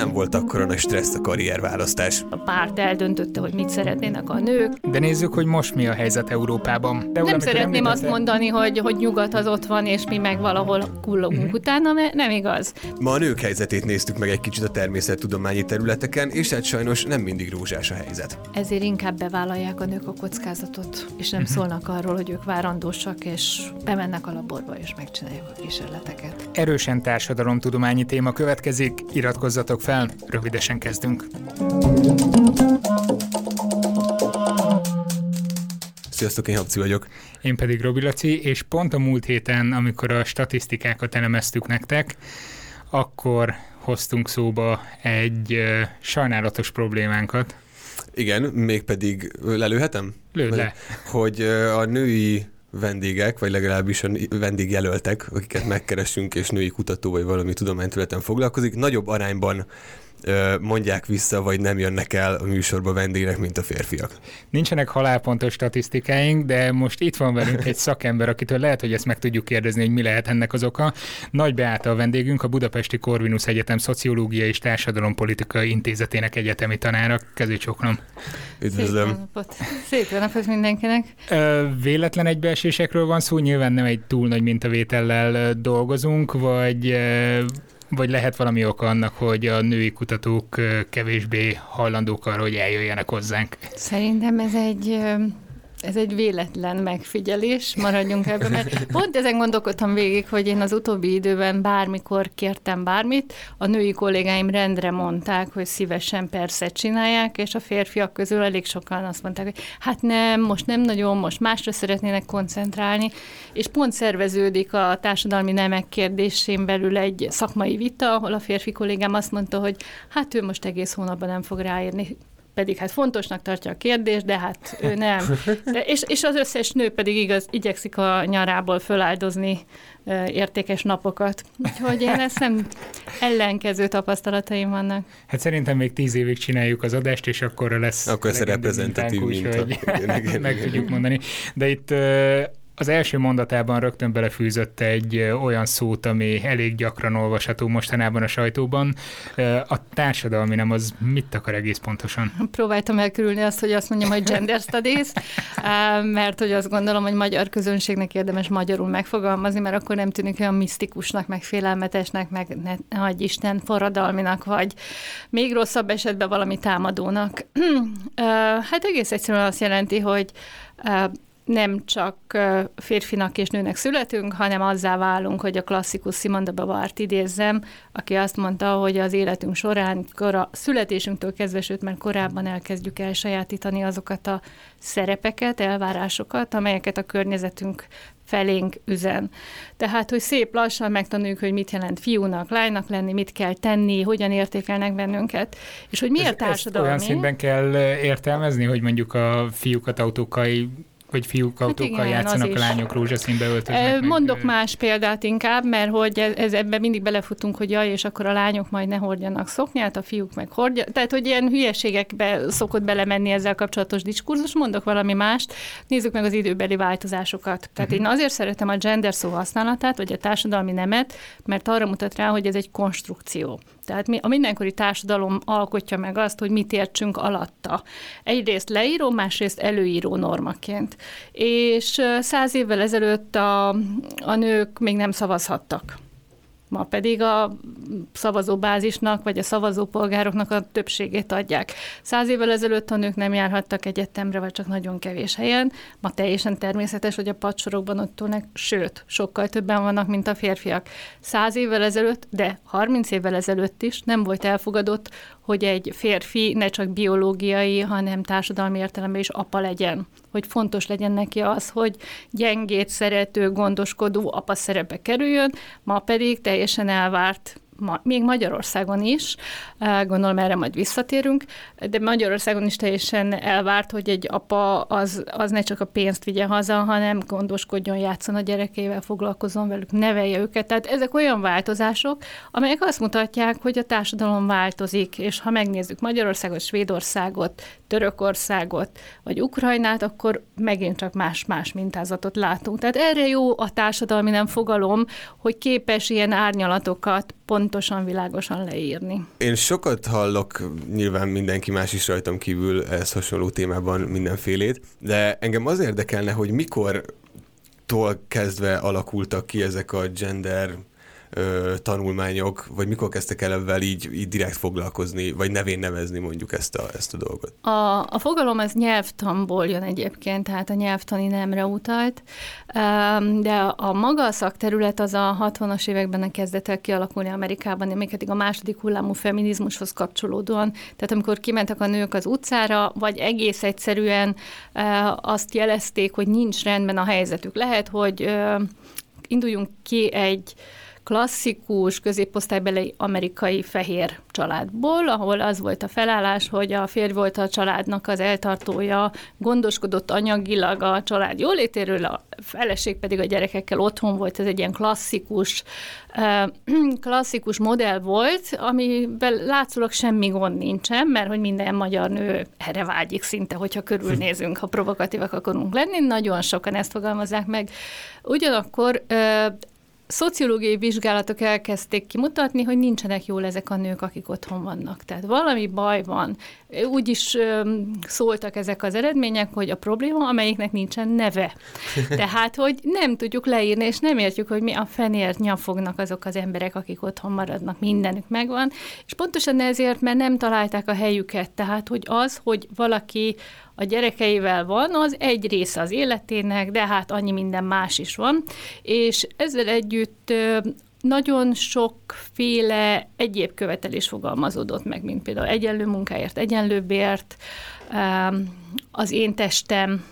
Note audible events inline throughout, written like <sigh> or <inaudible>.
nem volt akkora nagy stressz a karrierválasztás. A párt eldöntötte, hogy mit szeretnének a nők. De nézzük, hogy most mi a helyzet Európában. De nem szeretném azt mondani, hogy, hogy nyugat az ott van, és mi meg valahol kullogunk uh-huh. utána, mert nem igaz. Ma a nők helyzetét néztük meg egy kicsit a természettudományi területeken, és hát sajnos nem mindig rózsás a helyzet. Ezért inkább bevállalják a nők a kockázatot, és nem uh-huh. szólnak arról, hogy ők várandósak, és bemennek a laborba, és megcsinálják a kísérleteket. Erősen társadalomtudományi téma következik, iratkozzatok fel, rövidesen kezdünk. Sziasztok, én Habci vagyok. Én pedig Robi Laci, és pont a múlt héten, amikor a statisztikákat elemeztük nektek, akkor hoztunk szóba egy uh, sajnálatos problémánkat. Igen, mégpedig lelőhetem? Lőd le. Hogy a női vendégek, vagy legalábbis a vendégjelöltek, akiket megkeresünk, és női kutató, vagy valami tudományterületen foglalkozik, nagyobb arányban mondják vissza, vagy nem jönnek el a műsorba vendégek, mint a férfiak. Nincsenek halálpontos statisztikáink, de most itt van velünk egy szakember, akitől lehet, hogy ezt meg tudjuk kérdezni, hogy mi lehet ennek az oka. Nagy Beáta a vendégünk, a Budapesti Corvinus Egyetem Szociológia és Társadalompolitikai Intézetének egyetemi tanára. Kezécsoknom. Üdvözlöm. Szép napot. Szép napot mindenkinek. Véletlen egybeesésekről van szó, nyilván nem egy túl nagy mintavétellel dolgozunk, vagy vagy lehet valami oka annak, hogy a női kutatók kevésbé hajlandók arra, hogy eljöjjenek hozzánk? Szerintem ez egy ez egy véletlen megfigyelés, maradjunk ebben, mert pont ezen gondolkodtam végig, hogy én az utóbbi időben bármikor kértem bármit, a női kollégáim rendre mondták, hogy szívesen persze csinálják, és a férfiak közül elég sokan azt mondták, hogy hát nem, most nem nagyon, most másra szeretnének koncentrálni, és pont szerveződik a társadalmi nemek kérdésén belül egy szakmai vita, ahol a férfi kollégám azt mondta, hogy hát ő most egész hónapban nem fog ráérni pedig hát fontosnak tartja a kérdést, de hát ő nem. <laughs> De, és, és az összes nő pedig igaz, igyekszik a nyarából föláldozni értékes napokat. Úgyhogy én ezt nem ellenkező tapasztalataim vannak. Hát szerintem még tíz évig csináljuk az adást, és akkor lesz akkor ez reprezentatív hogy <laughs> meg tudjuk mondani. De itt az első mondatában rögtön belefűzött egy olyan szót, ami elég gyakran olvasható mostanában a sajtóban. A társadalmi nem az mit akar egész pontosan? Próbáltam elkerülni azt, hogy azt mondjam, hogy gender studies, <laughs> mert hogy azt gondolom, hogy magyar közönségnek érdemes magyarul megfogalmazni, mert akkor nem tűnik olyan misztikusnak, meg félelmetesnek, meg ne, nagy Isten forradalminak, vagy még rosszabb esetben valami támadónak. <clears throat> Hát egész egyszerűen azt jelenti, hogy nem csak férfinak és nőnek születünk, hanem azzá válunk, hogy a klasszikus Simone de Beauvoir-t idézzem, aki azt mondta, hogy az életünk során, a születésünktől kezdve, sőt, mert korábban elkezdjük elsajátítani azokat a szerepeket, elvárásokat, amelyeket a környezetünk felénk üzen. Tehát, hogy szép lassan megtanuljuk, hogy mit jelent fiúnak, lánynak lenni, mit kell tenni, hogyan értékelnek bennünket, és hogy miért társadalmi. Ezt olyan szintben kell értelmezni, hogy mondjuk a fiúkat autókkal hogy fiúk hát autókkal hát igen, játszanak, a lányok rózsaszínbe öltöznek. Mondok meg, más példát inkább, mert hogy ez, ebben mindig belefutunk, hogy jaj, és akkor a lányok majd ne hordjanak szoknyát, a fiúk meg hordja. Tehát, hogy ilyen hülyeségekbe szokott belemenni ezzel kapcsolatos diskurzus. Mondok valami mást, nézzük meg az időbeli változásokat. Tehát uh-huh. én azért szeretem a gender szó használatát, vagy a társadalmi nemet, mert arra mutat rá, hogy ez egy konstrukció. Tehát mi, a mindenkori társadalom alkotja meg azt, hogy mit értsünk alatta. Egyrészt leíró, másrészt előíró normaként. És száz évvel ezelőtt a, a nők még nem szavazhattak. Ma pedig a szavazóbázisnak, vagy a szavazópolgároknak a többségét adják. Száz évvel ezelőtt a nők nem járhattak egyetemre, vagy csak nagyon kevés helyen. Ma teljesen természetes, hogy a padsorokban ott ülnek, sőt, sokkal többen vannak, mint a férfiak. Száz évvel ezelőtt, de 30 évvel ezelőtt is nem volt elfogadott, hogy egy férfi ne csak biológiai, hanem társadalmi értelemben is apa legyen. Hogy fontos legyen neki az, hogy gyengét, szerető, gondoskodó apa szerepe kerüljön, ma pedig teljesen elvárt ma, még Magyarországon is, gondolom erre majd visszatérünk, de Magyarországon is teljesen elvárt, hogy egy apa az, az ne csak a pénzt vigye haza, hanem gondoskodjon, játszon a gyerekével, foglalkozon velük, nevelje őket. Tehát ezek olyan változások, amelyek azt mutatják, hogy a társadalom változik, és ha megnézzük Magyarországot, Svédországot, Törökországot, vagy Ukrajnát, akkor megint csak más-más mintázatot látunk. Tehát erre jó a társadalmi nem fogalom, hogy képes ilyen árnyalatokat pontosan, világosan leírni. Én sokat hallok, nyilván mindenki más is rajtam kívül ez hasonló témában mindenfélét, de engem az érdekelne, hogy mikor tól kezdve alakultak ki ezek a gender ö, tanulmányok, vagy mikor kezdtek el ebben így, így direkt foglalkozni, vagy nevén nevezni mondjuk ezt a, ezt a dolgot? A, a fogalom az nyelvtanból jön egyébként, tehát a nyelvtani nemre utalt, de a maga a szakterület az a 60-as években kezdett el kialakulni Amerikában, még pedig a második hullámú feminizmushoz kapcsolódóan. Tehát amikor kimentek a nők az utcára, vagy egész egyszerűen azt jelezték, hogy nincs rendben a helyzetük. Lehet, hogy induljunk ki egy klasszikus középosztálybeli amerikai fehér családból, ahol az volt a felállás, hogy a férj volt a családnak az eltartója, gondoskodott anyagilag a család jólétéről, a feleség pedig a gyerekekkel otthon volt, ez egy ilyen klasszikus, <clears throat> klasszikus modell volt, amivel látszólag semmi gond nincsen, mert hogy minden magyar nő erre vágyik szinte, hogyha körülnézünk, ha provokatívak akarunk lenni, nagyon sokan ezt fogalmazzák meg. Ugyanakkor szociológiai vizsgálatok elkezdték kimutatni, hogy nincsenek jól ezek a nők, akik otthon vannak. Tehát valami baj van. Úgy is szóltak ezek az eredmények, hogy a probléma, amelyiknek nincsen neve. <laughs> Tehát, hogy nem tudjuk leírni, és nem értjük, hogy mi a fenért nyafognak azok az emberek, akik otthon maradnak, mindenük megvan. És pontosan ezért, mert nem találták a helyüket. Tehát, hogy az, hogy valaki a gyerekeivel van, az egy része az életének, de hát annyi minden más is van, és ezzel együtt nagyon sokféle egyéb követelés fogalmazódott meg, mint például egyenlő munkáért, egyenlő bért, az én testem,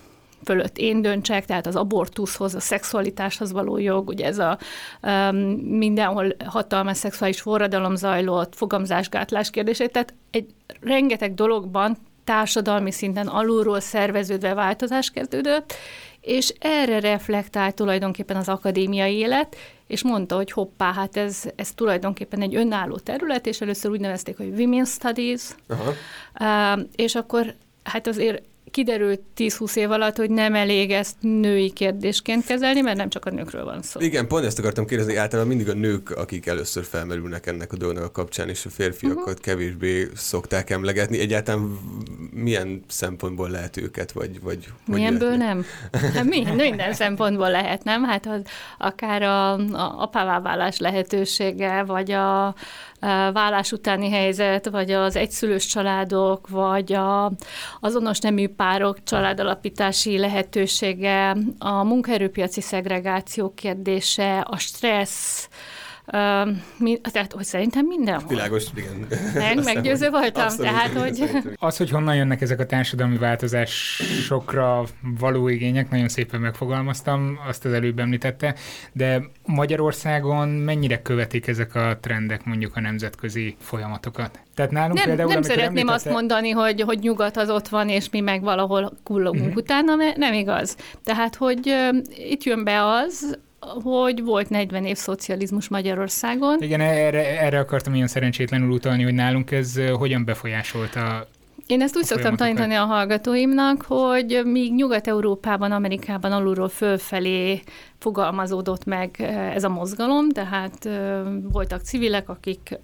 fölött én döntsek, tehát az abortuszhoz, a szexualitáshoz való jog, ugye ez a um, mindenhol hatalmas szexuális forradalom zajlott, fogamzásgátlás kérdése, tehát egy rengeteg dologban társadalmi szinten alulról szerveződve változás kezdődött, és erre reflektált tulajdonképpen az akadémiai élet, és mondta, hogy hoppá, hát ez, ez tulajdonképpen egy önálló terület, és először úgy nevezték, hogy Women Studies, Aha. És akkor hát azért kiderült 10-20 év alatt, hogy nem elég ezt női kérdésként kezelni, mert nem csak a nőkről van szó. Igen, pont ezt akartam kérdezni, általában mindig a nők, akik először felmerülnek ennek a dolognak a kapcsán, és a férfiakat uh-huh. kevésbé szokták emlegetni. Egyáltalán milyen szempontból lehet őket, vagy... vagy Milyenből nem? Hát mi, <laughs> minden szempontból lehet, nem? Hát az, akár a, a apává válás lehetősége, vagy a, vállás utáni helyzet, vagy az egyszülős családok, vagy a azonos nemű párok családalapítási lehetősége, a munkaerőpiaci szegregáció kérdése, a stressz, Uh, mi, tehát, hogy szerintem mindenhol. Világos, igen. Meg, meggyőző voltam, Abszolút, tehát, hogy... Az, hogy honnan jönnek ezek a társadalmi változásokra való igények, nagyon szépen megfogalmaztam, azt az előbb említette, de Magyarországon mennyire követik ezek a trendek mondjuk a nemzetközi folyamatokat? Tehát nálunk nem, például, nem szeretném említette... azt mondani, hogy, hogy nyugat az ott van, és mi meg valahol kullogunk uh-huh. utána, mert nem igaz. Tehát, hogy uh, itt jön be az, hogy volt 40 év szocializmus Magyarországon. Igen, erre, erre akartam ilyen szerencsétlenül utalni, hogy nálunk ez hogyan befolyásolta én ezt úgy szoktam tanítani a hallgatóimnak, hogy míg Nyugat-Európában, Amerikában alulról fölfelé fogalmazódott meg ez a mozgalom, tehát voltak civilek, akik,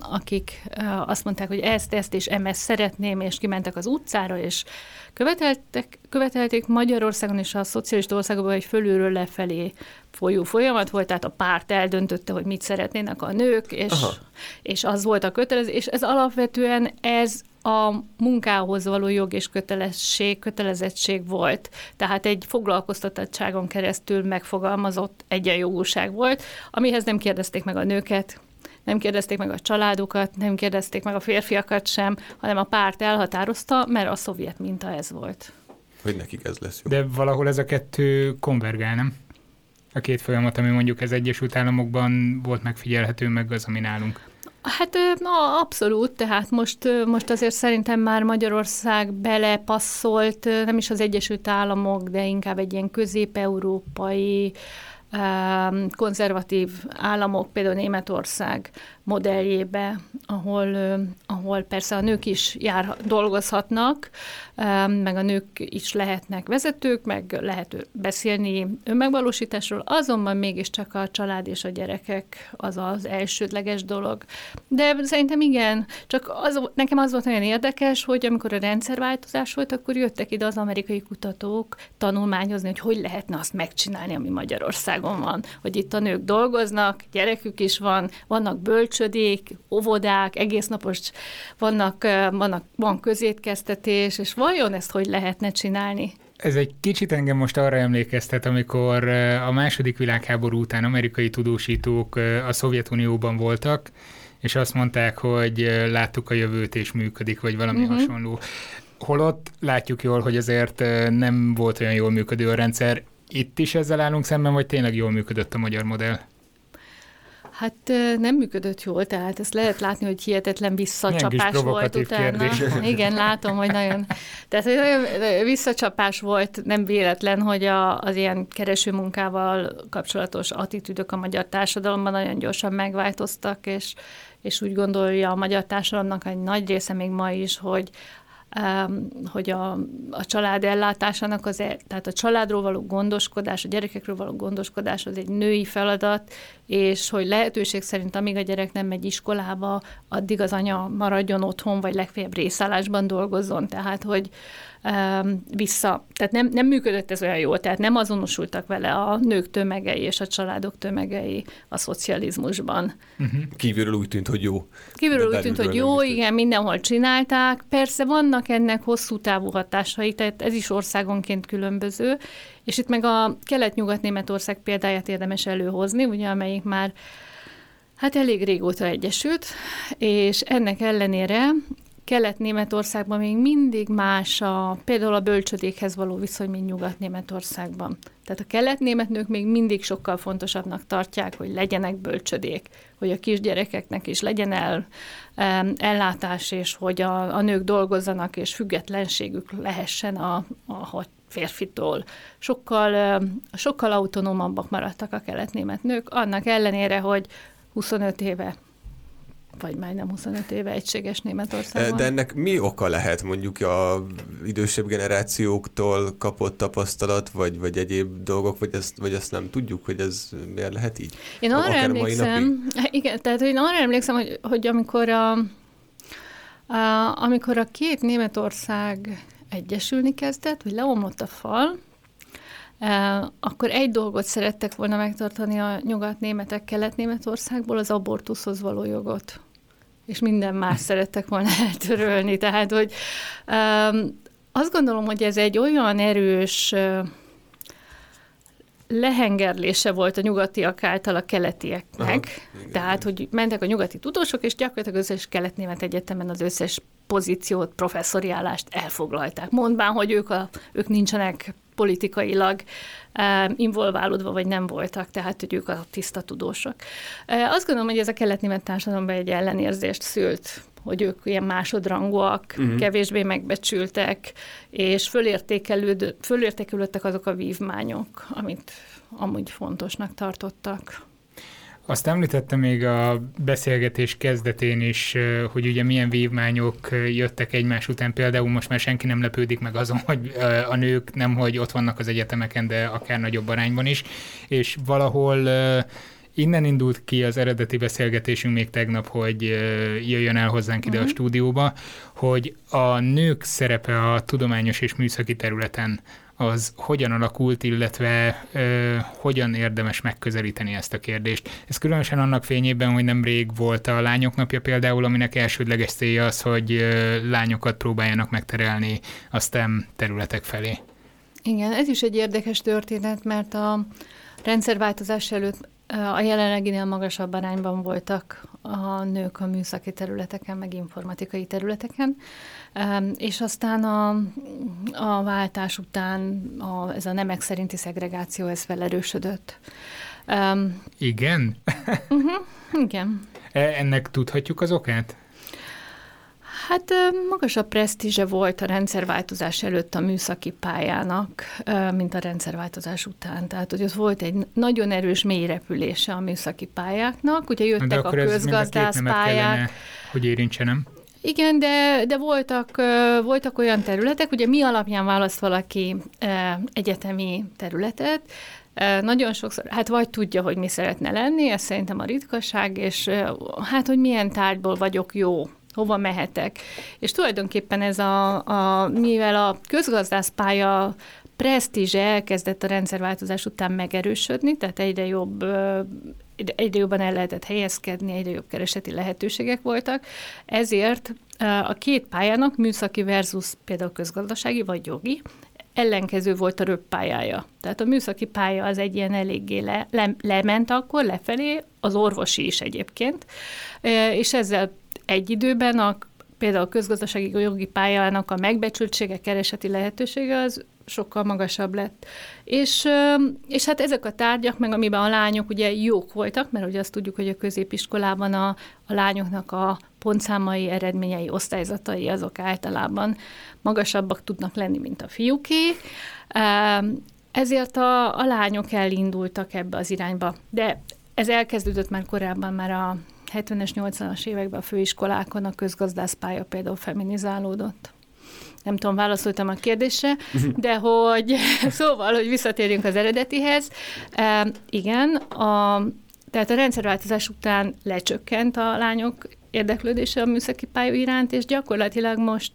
akik azt mondták, hogy ezt, ezt és MS szeretném, és kimentek az utcára, és követeltek, követelték Magyarországon és a szocialista országokban egy fölülről lefelé folyó folyamat volt, tehát a párt eldöntötte, hogy mit szeretnének a nők, és, és az volt a kötelező, és ez alapvetően ez a munkához való jog és kötelesség, kötelezettség volt. Tehát egy foglalkoztatottságon keresztül megfogalmazott egyenjogúság volt, amihez nem kérdezték meg a nőket, nem kérdezték meg a családokat, nem kérdezték meg a férfiakat sem, hanem a párt elhatározta, mert a szovjet minta ez volt. Hogy nekik ez lesz jó. De valahol ez a kettő konvergál, nem? A két folyamat, ami mondjuk az Egyesült Államokban volt megfigyelhető, meg az, ami nálunk. Hát na, abszolút, tehát most, most azért szerintem már Magyarország belepasszolt, nem is az Egyesült Államok, de inkább egy ilyen közép-európai konzervatív államok, például Németország modelljébe, ahol, ahol persze a nők is jár, dolgozhatnak, meg a nők is lehetnek vezetők, meg lehet beszélni önmegvalósításról, azonban mégiscsak a család és a gyerekek az az elsődleges dolog. De szerintem igen, csak az, nekem az volt nagyon érdekes, hogy amikor a rendszerváltozás volt, akkor jöttek ide az amerikai kutatók tanulmányozni, hogy hogy lehetne azt megcsinálni, ami Magyarországon van. Hogy itt a nők dolgoznak, gyerekük is van, vannak bölcsödék, óvodák, egész napos vannak, vannak, van közétkeztetés, és vajon ezt hogy lehetne csinálni? Ez egy kicsit engem most arra emlékeztet, amikor a második világháború után amerikai tudósítók a Szovjetunióban voltak, és azt mondták, hogy láttuk a jövőt és működik, vagy valami uh-huh. hasonló. Holott látjuk jól, hogy azért nem volt olyan jól működő a rendszer. Itt is ezzel állunk szemben, vagy tényleg jól működött a magyar modell? Hát nem működött jól, tehát ezt lehet látni, hogy hihetetlen visszacsapás volt utána. Kérdés. <laughs> Igen, látom, hogy nagyon... Tehát hogy nagyon visszacsapás volt, nem véletlen, hogy a, az ilyen keresőmunkával kapcsolatos attitűdök a magyar társadalomban nagyon gyorsan megváltoztak, és, és úgy gondolja a magyar társadalomnak egy nagy része még ma is, hogy hogy a, a család ellátásának, az, e, tehát a családról való gondoskodás, a gyerekekről való gondoskodás az egy női feladat, és hogy lehetőség szerint, amíg a gyerek nem megy iskolába, addig az anya maradjon otthon, vagy legfeljebb részállásban dolgozzon. Tehát, hogy vissza, tehát nem, nem működött ez olyan jól, tehát nem azonosultak vele a nők tömegei és a családok tömegei a szocializmusban. Uh-huh. Kívülről úgy tűnt, hogy jó. Kívülről úgy tűnt, hogy jó, igen, mindenhol csinálták. Persze vannak ennek hosszú távú hatásai, tehát ez is országonként különböző, és itt meg a kelet-nyugat-németország példáját érdemes előhozni, ugye, amelyik már hát elég régóta egyesült, és ennek ellenére Kelet-Németországban még mindig más a, például a bölcsödékhez való viszony, mint Nyugat-Németországban. Tehát a kelet-német nők még mindig sokkal fontosabbnak tartják, hogy legyenek bölcsödék, hogy a kisgyerekeknek is legyen el, ellátás, és hogy a, a nők dolgozzanak, és függetlenségük lehessen a, a férfitól. Sokkal, sokkal autonómabbak maradtak a kelet-német nők, annak ellenére, hogy 25 éve vagy majdnem 25 éve egységes Németországban. De ennek mi oka lehet mondjuk a idősebb generációktól kapott tapasztalat, vagy, vagy egyéb dolgok, vagy ezt, vagy ezt nem tudjuk, hogy ez miért lehet így? Én arra Akár emlékszem, <laughs> igen, tehát én arra emlékszem, hogy, hogy amikor a, a, amikor a két Németország egyesülni kezdett, hogy leomlott a fal, akkor egy dolgot szerettek volna megtartani a nyugat-németek kelet-németországból, az abortuszhoz való jogot. És minden más <laughs> szerettek volna eltörölni. Tehát, hogy azt gondolom, hogy ez egy olyan erős lehengerlése volt a nyugatiak által a keletieknek. Aha, Tehát, hogy mentek a nyugati tudósok, és gyakorlatilag az összes kelet-német egyetemen az összes pozíciót, professzori állást elfoglalták. Mondván, hogy ők, a, ők nincsenek politikailag involválódva, vagy nem voltak, tehát hogy ők a tiszta tudósok. Azt gondolom, hogy ez a kelet-német társadalomban egy ellenérzést szült hogy ők ilyen másodrangúak, uh-huh. kevésbé megbecsültek, és fölértékelődtek azok a vívmányok, amit amúgy fontosnak tartottak. Azt említette még a beszélgetés kezdetén is, hogy ugye milyen vívmányok jöttek egymás után. Például most már senki nem lepődik meg azon, hogy a nők nem, hogy ott vannak az egyetemeken, de akár nagyobb arányban is. És valahol innen indult ki az eredeti beszélgetésünk még tegnap, hogy jöjjön el hozzánk ide uh-huh. a mhm. stúdióba, hogy a nők szerepe a tudományos és műszaki területen az hogyan alakult, illetve ö, hogyan érdemes megközelíteni ezt a kérdést. Ez különösen annak fényében, hogy nemrég volt a Lányok napja például, aminek elsődleges célja az, hogy ö, lányokat próbáljanak megterelni a STEM területek felé. Igen, ez is egy érdekes történet, mert a rendszerváltozás előtt a jelenleginél magasabb arányban voltak a nők a műszaki területeken, meg informatikai területeken, és aztán a, a váltás után a, ez a nemek szerinti szegregáció, ez felerősödött. Igen? uh-huh, igen. E, ennek tudhatjuk az okát? Hát magasabb presztízse volt a rendszerváltozás előtt a műszaki pályának, mint a rendszerváltozás után. Tehát, hogy ott volt egy nagyon erős mélyrepülése a műszaki pályáknak, ugye jöttek a közgazdász pályák. Hogy érintsenem. Igen, de, de voltak, voltak olyan területek, ugye mi alapján választ valaki egyetemi területet, nagyon sokszor, hát vagy tudja, hogy mi szeretne lenni, ez szerintem a ritkaság, és hát, hogy milyen tárgyból vagyok jó, hova mehetek. És tulajdonképpen ez a, a mivel a közgazdászpálya presztízse elkezdett a rendszerváltozás után megerősödni, tehát egyre jobb egyre jobban el lehetett helyezkedni, egyre jobb kereseti lehetőségek voltak, ezért a két pályának, műszaki versus például közgazdasági vagy jogi, ellenkező volt a röppályája. Tehát a műszaki pálya az egy ilyen eléggé le, le, lement akkor lefelé, az orvosi is egyébként, és ezzel egy időben a például a közgazdasági jogi pályának a megbecsültsége, kereseti lehetősége az sokkal magasabb lett. És, és hát ezek a tárgyak, meg amiben a lányok ugye jók voltak, mert ugye azt tudjuk, hogy a középiskolában a, a lányoknak a pontszámai, eredményei, osztályzatai azok általában magasabbak tudnak lenni, mint a fiúké. Ezért a, a lányok elindultak ebbe az irányba. De ez elkezdődött már korábban, már a 70-es, 80-as években a főiskolákon a közgazdászpálya például feminizálódott. Nem tudom, válaszoltam a kérdésre, de hogy <laughs> szóval, hogy visszatérjünk az eredetihez. E, igen, a, tehát a rendszerváltozás után lecsökkent a lányok érdeklődése a műszaki pálya iránt, és gyakorlatilag most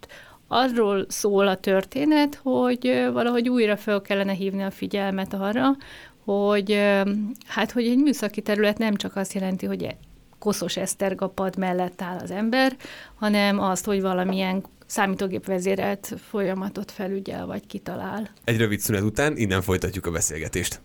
arról szól a történet, hogy valahogy újra fel kellene hívni a figyelmet arra, hogy hát, hogy egy műszaki terület nem csak azt jelenti, hogy koszos esztergapad mellett áll az ember, hanem azt, hogy valamilyen számítógép vezérelt folyamatot felügyel vagy kitalál. Egy rövid szünet után innen folytatjuk a beszélgetést.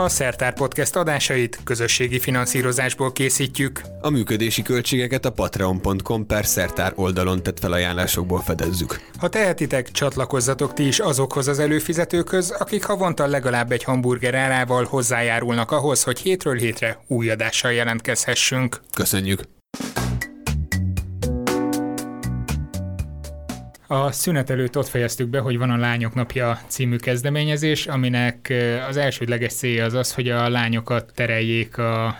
A Szertár Podcast adásait közösségi finanszírozásból készítjük. A működési költségeket a patreon.com per Szertár oldalon tett felajánlásokból fedezzük. Ha tehetitek, csatlakozzatok ti is azokhoz az előfizetőkhöz, akik havonta legalább egy hamburger árával hozzájárulnak ahhoz, hogy hétről hétre új adással jelentkezhessünk. Köszönjük! A szünet előtt ott fejeztük be, hogy van a Lányok Napja című kezdeményezés, aminek az elsődleges célja az az, hogy a lányokat tereljék a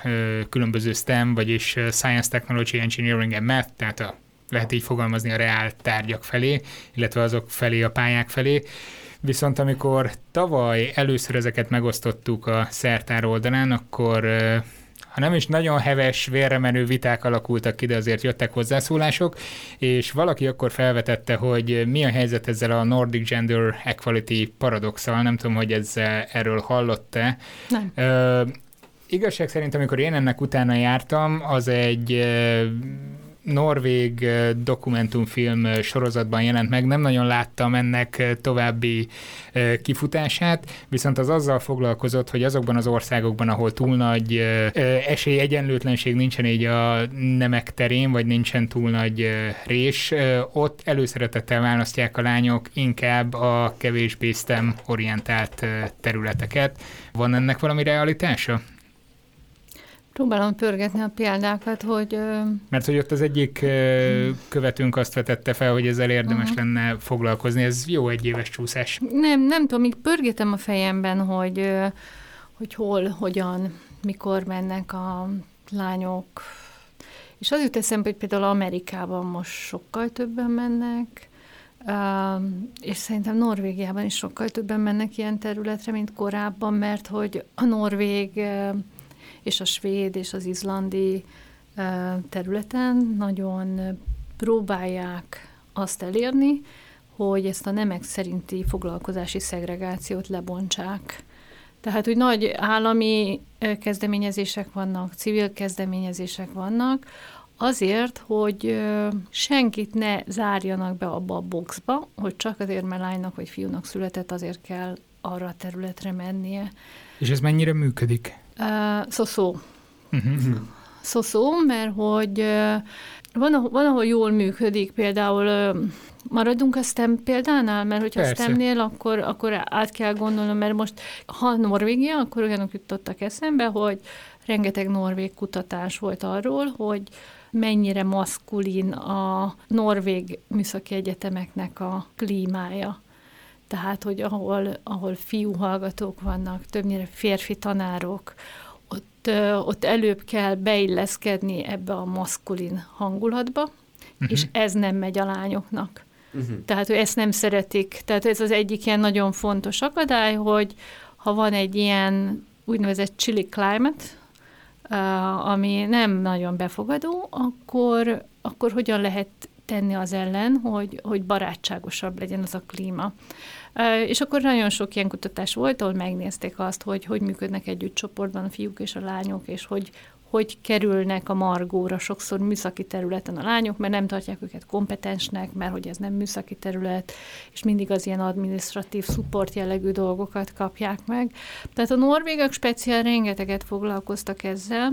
különböző STEM, vagyis Science, Technology, Engineering and Math, tehát a, lehet így fogalmazni a reál tárgyak felé, illetve azok felé, a pályák felé. Viszont amikor tavaly először ezeket megosztottuk a szertár oldalán, akkor ha nem is nagyon heves, vérremenő viták alakultak ki, de azért jöttek hozzászólások, és valaki akkor felvetette, hogy mi a helyzet ezzel a Nordic Gender Equality paradoxal, nem tudom, hogy ez erről hallott-e. Nem. Ö, igazság szerint, amikor én ennek utána jártam, az egy norvég dokumentumfilm sorozatban jelent meg, nem nagyon láttam ennek további kifutását, viszont az azzal foglalkozott, hogy azokban az országokban, ahol túl nagy esély egyenlőtlenség nincsen így a nemek terén, vagy nincsen túl nagy rés, ott előszeretettel választják a lányok inkább a kevésbé STEM orientált területeket. Van ennek valami realitása? Próbálom pörgetni a példákat, hogy... Mert hogy ott az egyik követőnk azt vetette fel, hogy ezzel érdemes uh-huh. lenne foglalkozni. Ez jó egy éves csúszás. Nem, nem tudom, még pörgetem a fejemben, hogy, hogy hol, hogyan, mikor mennek a lányok. És az jut eszembe, hogy például Amerikában most sokkal többen mennek, és szerintem Norvégiában is sokkal többen mennek ilyen területre, mint korábban, mert hogy a norvég és a svéd és az izlandi területen nagyon próbálják azt elérni, hogy ezt a nemek szerinti foglalkozási szegregációt lebontsák. Tehát, hogy nagy állami kezdeményezések vannak, civil kezdeményezések vannak, azért, hogy senkit ne zárjanak be abba a boxba, hogy csak azért, mert lánynak vagy fiúnak született, azért kell arra a területre mennie. És ez mennyire működik? Uh, szó-szó. Uh-huh. Szó-szó, mert hogy van, van, ahol jól működik, például maradunk a STEM példánál, mert hogyha Persze. STEM-nél, akkor, akkor át kell gondolnom, mert most ha Norvégia, akkor olyanok jutottak eszembe, hogy rengeteg norvég kutatás volt arról, hogy mennyire maszkulin a norvég műszaki egyetemeknek a klímája. Tehát, hogy ahol, ahol fiú hallgatók vannak, többnyire férfi tanárok, ott, ott előbb kell beilleszkedni ebbe a maszkulin hangulatba, uh-huh. és ez nem megy a lányoknak. Uh-huh. Tehát, hogy ezt nem szeretik. Tehát ez az egyik ilyen nagyon fontos akadály, hogy ha van egy ilyen úgynevezett chili climate, ami nem nagyon befogadó, akkor, akkor hogyan lehet tenni az ellen, hogy, hogy barátságosabb legyen az a klíma. És akkor nagyon sok ilyen kutatás volt, ahol megnézték azt, hogy hogy működnek együtt csoportban a fiúk és a lányok, és hogy, hogy kerülnek a margóra sokszor műszaki területen a lányok, mert nem tartják őket kompetensnek, mert hogy ez nem műszaki terület, és mindig az ilyen administratív support jellegű dolgokat kapják meg. Tehát a norvégok speciál rengeteget foglalkoztak ezzel.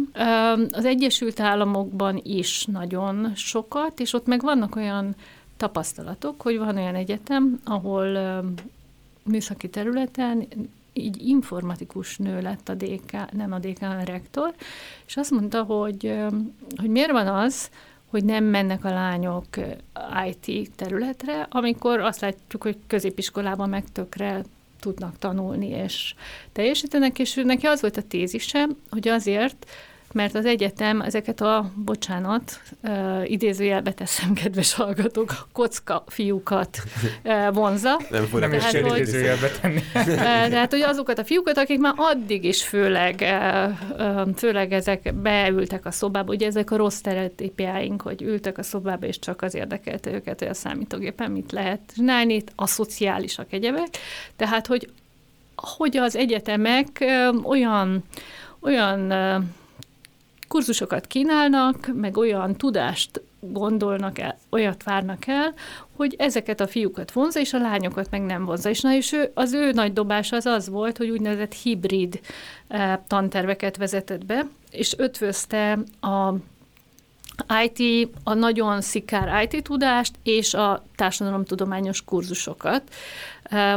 Az Egyesült Államokban is nagyon sokat, és ott meg vannak olyan tapasztalatok, hogy van olyan egyetem, ahol műszaki területen így informatikus nő lett a DK, nem a DK, a rektor, és azt mondta, hogy, hogy miért van az, hogy nem mennek a lányok IT területre, amikor azt látjuk, hogy középiskolában meg tökre tudnak tanulni és teljesítenek, és neki az volt a tézise, hogy azért, mert az egyetem ezeket a, bocsánat, idézőjelbe teszem, kedves hallgatók, kocka fiúkat vonza. Nem, nem is kell idézőjelbe tenni. tehát, hogy azokat a fiúkat, akik már addig is főleg, főleg ezek beültek a szobába, ugye ezek a rossz stereotípiáink, hogy ültek a szobába, és csak az érdekelte őket, hogy a számítógépen mit lehet csinálni, a szociálisak egyebek. Tehát, hogy hogy az egyetemek olyan olyan kurzusokat kínálnak, meg olyan tudást gondolnak el, olyat várnak el, hogy ezeket a fiúkat vonza, és a lányokat meg nem vonza. És, na, és ő, az ő nagy dobása az az volt, hogy úgynevezett hibrid eh, tanterveket vezetett be, és ötvözte a IT, a nagyon szikár IT tudást és a társadalomtudományos kurzusokat,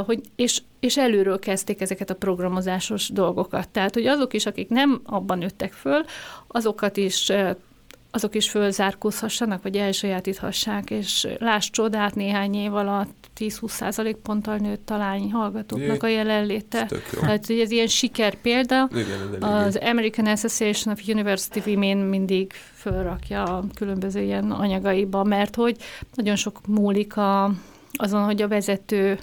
hogy, és, és előről kezdték ezeket a programozásos dolgokat. Tehát, hogy azok is, akik nem abban nőttek föl, azokat is azok is fölzárkózhassanak, vagy elsajátíthassák, és láss csodát néhány év alatt 10-20 százalék ponttal nőtt a lány hallgatóknak a jelenléte. Tehát, hogy ez ilyen siker példa. Igen, az American Association of University Women mindig fölrakja a különböző ilyen anyagaiba, mert hogy nagyon sok múlik a, azon, hogy a vezető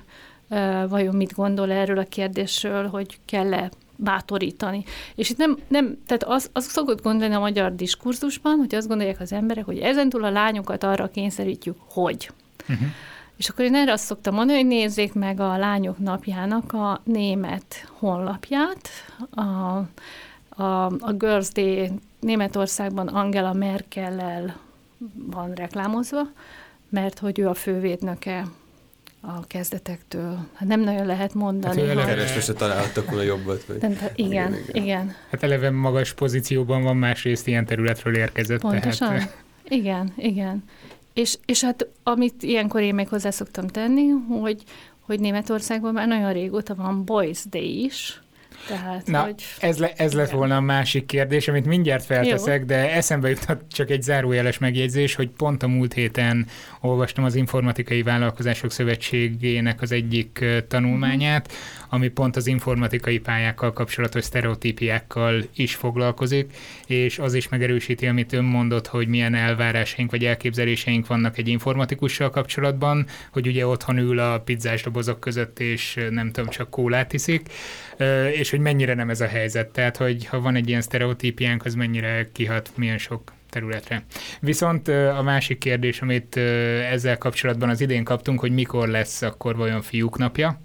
vajon mit gondol erről a kérdésről, hogy kell-e bátorítani. És itt nem, nem tehát az, az szokott gondolni a magyar diskurzusban, hogy azt gondolják az emberek, hogy ezentúl a lányokat arra kényszerítjük, hogy. Uh-huh. És akkor én erre azt szoktam mondani, hogy nézzék meg a Lányok Napjának a német honlapját, a, a, a Girls Day Németországban Angela Merkel-lel van reklámozva, mert hogy ő a fővédnöke a kezdetektől. Hát nem nagyon lehet mondani. Hát eleve... Keresve se találhattak volna jobbat. Vagy... De, igen, igen, igen, igen. Hát eleve magas pozícióban van, másrészt ilyen területről érkezett. Pontosan. Tehát... Igen, igen. És, és hát amit ilyenkor én még hozzá szoktam tenni, hogy, hogy Németországban már nagyon régóta van Boys Day is, tehát, Na, hogy... ez, le, ez lett volna a másik kérdés, amit mindjárt felteszek, Jó. de eszembe jutott csak egy zárójeles megjegyzés, hogy pont a múlt héten olvastam az Informatikai Vállalkozások Szövetségének az egyik tanulmányát, ami pont az informatikai pályákkal kapcsolatos sztereotípiákkal is foglalkozik, és az is megerősíti, amit ön mondott, hogy milyen elvárásaink vagy elképzeléseink vannak egy informatikussal kapcsolatban, hogy ugye otthon ül a pizzás dobozok között, és nem tudom, csak kólát iszik, és hogy mennyire nem ez a helyzet. Tehát, hogy ha van egy ilyen sztereotípiánk, az mennyire kihat milyen sok területre. Viszont a másik kérdés, amit ezzel kapcsolatban az idén kaptunk, hogy mikor lesz akkor vajon fiúk napja,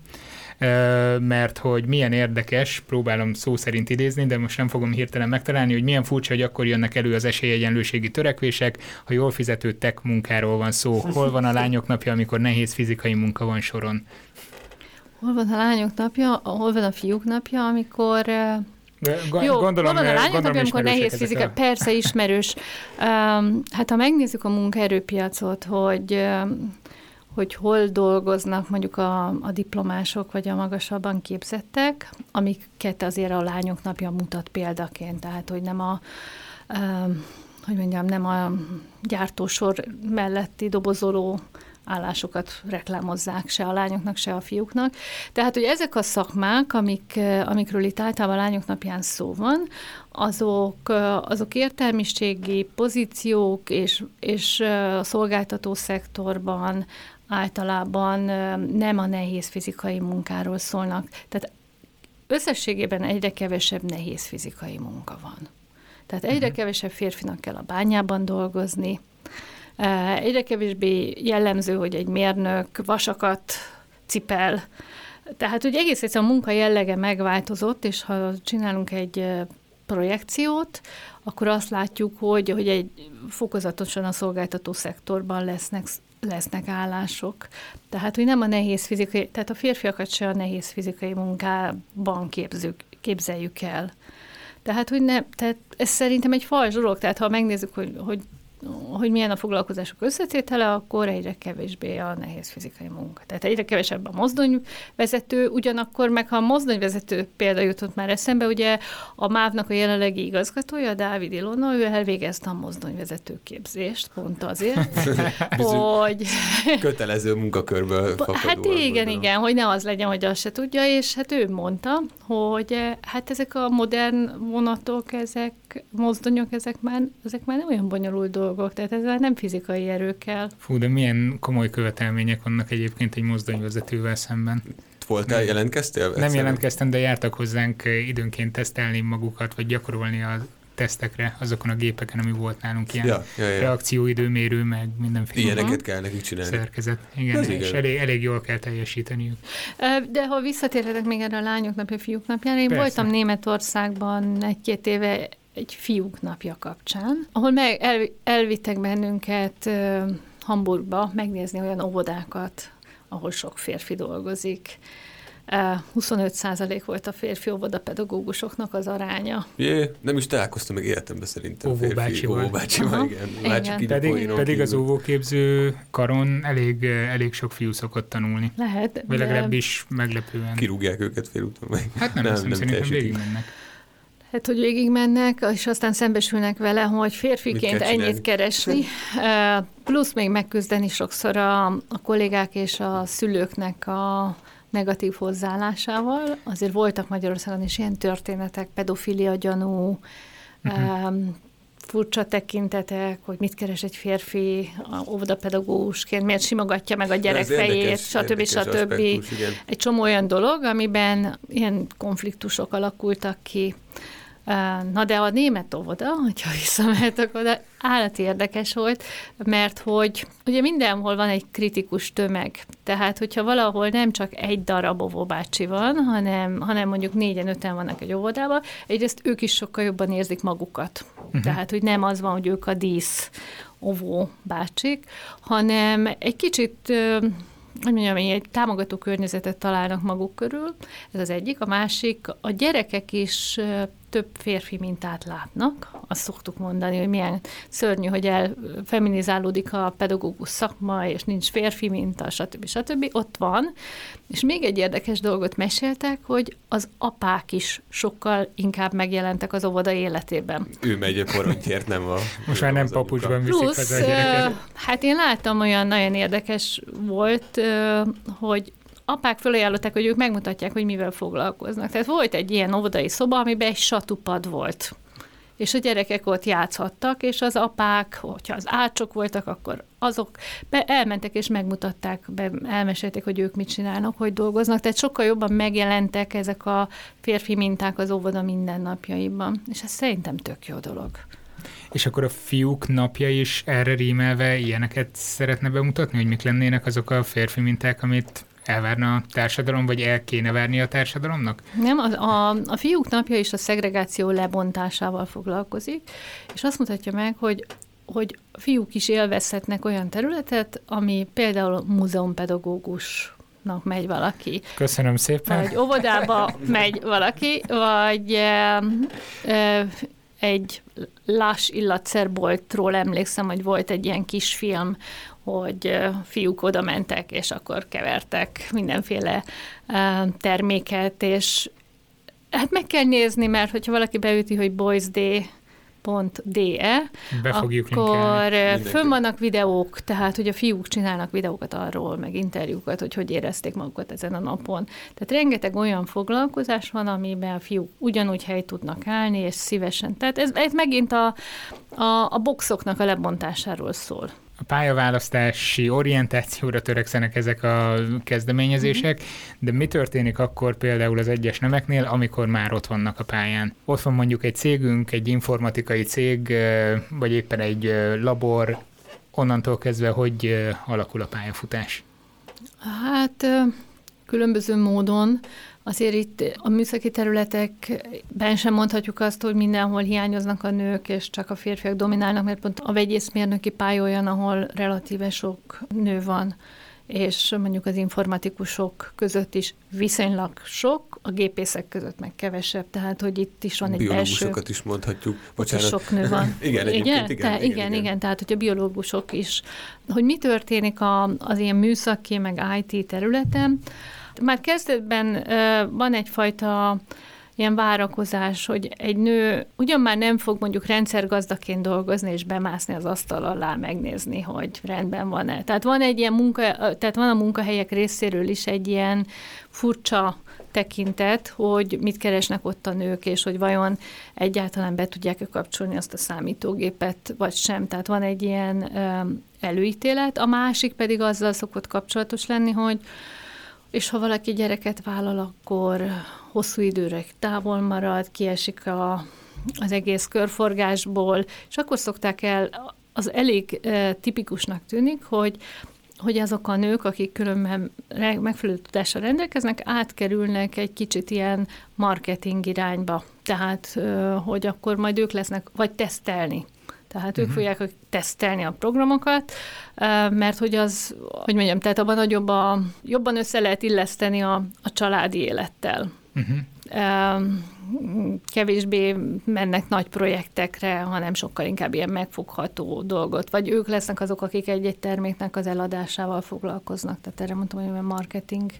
mert hogy milyen érdekes, próbálom szó szerint idézni, de most nem fogom hirtelen megtalálni, hogy milyen furcsa, hogy akkor jönnek elő az esélyegyenlőségi törekvések, ha jól fizető tech munkáról van szó. Hol van a lányok napja, amikor nehéz fizikai munka van soron? Hol van a lányok napja, hol van a fiúk napja, amikor Jó, gondolom, van a lányok amikor nehéz fizika? A... Persze, ismerős. Um, hát ha megnézzük a munkaerőpiacot, hogy um, hogy hol dolgoznak mondjuk a, a diplomások vagy a magasabban képzettek, amiket azért a lányok napja mutat példaként, tehát hogy nem a, hogy mondjam, nem a gyártósor melletti dobozoló állásokat reklámozzák se a lányoknak, se a fiúknak. Tehát, hogy ezek a szakmák, amik, amikről itt általában a lányok napján szó van, azok, azok értelmiségi pozíciók és, és a szolgáltató szektorban általában nem a nehéz fizikai munkáról szólnak. Tehát összességében egyre kevesebb nehéz fizikai munka van. Tehát egyre uh-huh. kevesebb férfinak kell a bányában dolgozni, egyre kevésbé jellemző, hogy egy mérnök vasakat cipel, tehát, hogy egész egyszerűen a munka jellege megváltozott, és ha csinálunk egy projekciót, akkor azt látjuk, hogy, hogy egy fokozatosan a szolgáltató szektorban lesznek, lesznek állások. Tehát, hogy nem a nehéz fizikai, tehát a férfiakat se a nehéz fizikai munkában képzük, képzeljük el. Tehát, hogy ne, tehát ez szerintem egy fals dolog, tehát ha megnézzük, hogy, hogy hogy milyen a foglalkozások összetétele, akkor egyre kevésbé a nehéz fizikai munka. Tehát egyre kevesebb a mozdonyvezető, ugyanakkor meg ha a mozdonyvezető példa jutott már eszembe, ugye a MÁV-nak a jelenlegi igazgatója, Dávid Ilona, ő elvégezte a mozdonyvezető képzést, pont azért, <laughs> hogy... Kötelező munkakörből Hát igen, igen, hogy ne az legyen, hogy azt se tudja, és hát ő mondta, hogy eh, hát ezek a modern vonatok, ezek mozdonyok, ezek már, ezek már nem olyan bonyolult dolgok, dolgok, tehát ezzel nem fizikai erő kell. Fú, de milyen komoly követelmények vannak egyébként egy mozdonyvezetővel szemben. Voltál, jelentkeztél? Nem egyszerűen? jelentkeztem, de jártak hozzánk időnként tesztelni magukat, vagy gyakorolni a tesztekre azokon a gépeken, ami volt nálunk ilyen ja, ja, ja. reakcióidőmérő, meg mindenféle. Ilyeneket kell nekik csinálni. Szerkezet. Igen, Ez és igen. elég, elég jól kell teljesíteniük. De ha visszatérhetek még erre a lányok napja, fiúk napjára, én Persze. voltam Németországban egy-két éve egy fiúk napja kapcsán, ahol meg el, elvittek bennünket uh, Hamburgba megnézni olyan óvodákat, ahol sok férfi dolgozik. Uh, 25% volt a férfi óvodapedagógusoknak az aránya. Jé, nem is találkoztam meg életemben szerintem óvóbácsival. férfi óvóbácsival, igen. igen. Pedig, pedig az óvóképző karon elég, elég sok fiú szokott tanulni. Lehet. Vagy legalábbis meglepően. Kirúgják őket félúton meg. Hát nem, nem, nem szerintem végigmennek. Hát, hogy végigmennek, és aztán szembesülnek vele, hogy férfiként ennyit keresni, plusz még megküzdeni sokszor a, a kollégák és a szülőknek a negatív hozzáállásával. Azért voltak Magyarországon is ilyen történetek, pedofilia gyanú, uh-huh furcsa tekintetek, hogy mit keres egy férfi óvodapedagógusként, miért simogatja meg a gyerek fejét, stb. stb. Egy csomó olyan dolog, amiben ilyen konfliktusok alakultak ki. Na de a német óvoda, hogyha visszamehetek oda, állati érdekes volt, mert hogy ugye mindenhol van egy kritikus tömeg. Tehát, hogyha valahol nem csak egy darab óvóbácsi van, hanem, hanem mondjuk négyen, öten vannak egy óvodában, egyrészt ők is sokkal jobban érzik magukat. Uh-huh. Tehát, hogy nem az van, hogy ők a dísz óvó bácsik, hanem egy kicsit hogy mondjam, egy támogató környezetet találnak maguk körül, ez az egyik. A másik, a gyerekek is több férfi mintát látnak. Azt szoktuk mondani, hogy milyen szörnyű, hogy elfeminizálódik a pedagógus szakma, és nincs férfi minta, stb. stb. Ott van. És még egy érdekes dolgot meséltek, hogy az apák is sokkal inkább megjelentek az óvoda életében. Ő megy a poronyért, nem a... <laughs> Most már nem papucsban viszik Plusz, a gyereket. Hát én láttam olyan nagyon érdekes volt, hogy apák felajánlották, hogy ők megmutatják, hogy mivel foglalkoznak. Tehát volt egy ilyen óvodai szoba, amiben egy satupad volt. És a gyerekek ott játszhattak, és az apák, hogyha az ácsok voltak, akkor azok be, elmentek és megmutatták, be, elmesélték, hogy ők mit csinálnak, hogy dolgoznak. Tehát sokkal jobban megjelentek ezek a férfi minták az óvoda mindennapjaiban. És ez szerintem tök jó dolog. És akkor a fiúk napja is erre rímelve ilyeneket szeretne bemutatni, hogy mik lennének azok a férfi minták, amit elvárna a társadalom, vagy el kéne várni a társadalomnak? Nem, a, a, a fiúk napja is a szegregáció lebontásával foglalkozik, és azt mutatja meg, hogy hogy fiúk is élvezhetnek olyan területet, ami például múzeumpedagógus megy valaki. Köszönöm szépen. Vagy óvodába <laughs> megy valaki, vagy e, e, egy Lás illatszerboltról emlékszem, hogy volt egy ilyen kisfilm, hogy fiúk oda mentek, és akkor kevertek mindenféle terméket, és hát meg kell nézni, mert hogyha valaki beüti, hogy Boys Day, de Be fogjuk akkor fönn vannak videók, tehát hogy a fiúk csinálnak videókat arról, meg interjúkat, hogy hogy érezték magukat ezen a napon. Tehát rengeteg olyan foglalkozás van, amiben a fiúk ugyanúgy hely tudnak állni, és szívesen. Tehát ez, ez megint a, a, a boxoknak a lebontásáról szól a pályaválasztási orientációra törekszenek ezek a kezdeményezések, de mi történik akkor például az egyes nemeknél, amikor már ott vannak a pályán? Ott van mondjuk egy cégünk, egy informatikai cég, vagy éppen egy labor, onnantól kezdve, hogy alakul a pályafutás? Hát különböző módon. Azért itt a műszaki területekben sem mondhatjuk azt, hogy mindenhol hiányoznak a nők, és csak a férfiak dominálnak, mert pont a vegyészmérnöki pálya olyan, ahol relatíve sok nő van és mondjuk az informatikusok között is viszonylag sok, a gépészek között meg kevesebb, tehát hogy itt is van egy belső... is mondhatjuk. Bocsánat. Sok nő van. <laughs> igen, igen, igen, igen, igen, igen, igen, tehát hogy a biológusok is. Hogy mi történik a, az ilyen műszaki, meg IT területen, már kezdetben van egyfajta ilyen várakozás, hogy egy nő ugyan már nem fog mondjuk rendszergazdaként dolgozni és bemászni az asztal alá megnézni, hogy rendben van-e. Tehát van egy ilyen munka, tehát van a munkahelyek részéről is egy ilyen furcsa tekintet, hogy mit keresnek ott a nők, és hogy vajon egyáltalán be tudják-e kapcsolni azt a számítógépet, vagy sem. Tehát van egy ilyen előítélet. A másik pedig azzal szokott kapcsolatos lenni, hogy és ha valaki gyereket vállal, akkor hosszú időre távol marad, kiesik a, az egész körforgásból, és akkor szokták el, az elég e, tipikusnak tűnik, hogy hogy azok a nők, akik különben megfelelő tudással rendelkeznek, átkerülnek egy kicsit ilyen marketing irányba. Tehát, hogy akkor majd ők lesznek, vagy tesztelni tehát uh-huh. ők mhm. fogják tesztelni a programokat, mert hogy az, hogy mondjam, tehát abban nagyobb a, jobban össze lehet illeszteni a, a családi élettel. Uh-huh kevésbé mennek nagy projektekre, hanem sokkal inkább ilyen megfogható dolgot. Vagy ők lesznek azok, akik egy-egy terméknek az eladásával foglalkoznak. Tehát erre mondtam, hogy marketing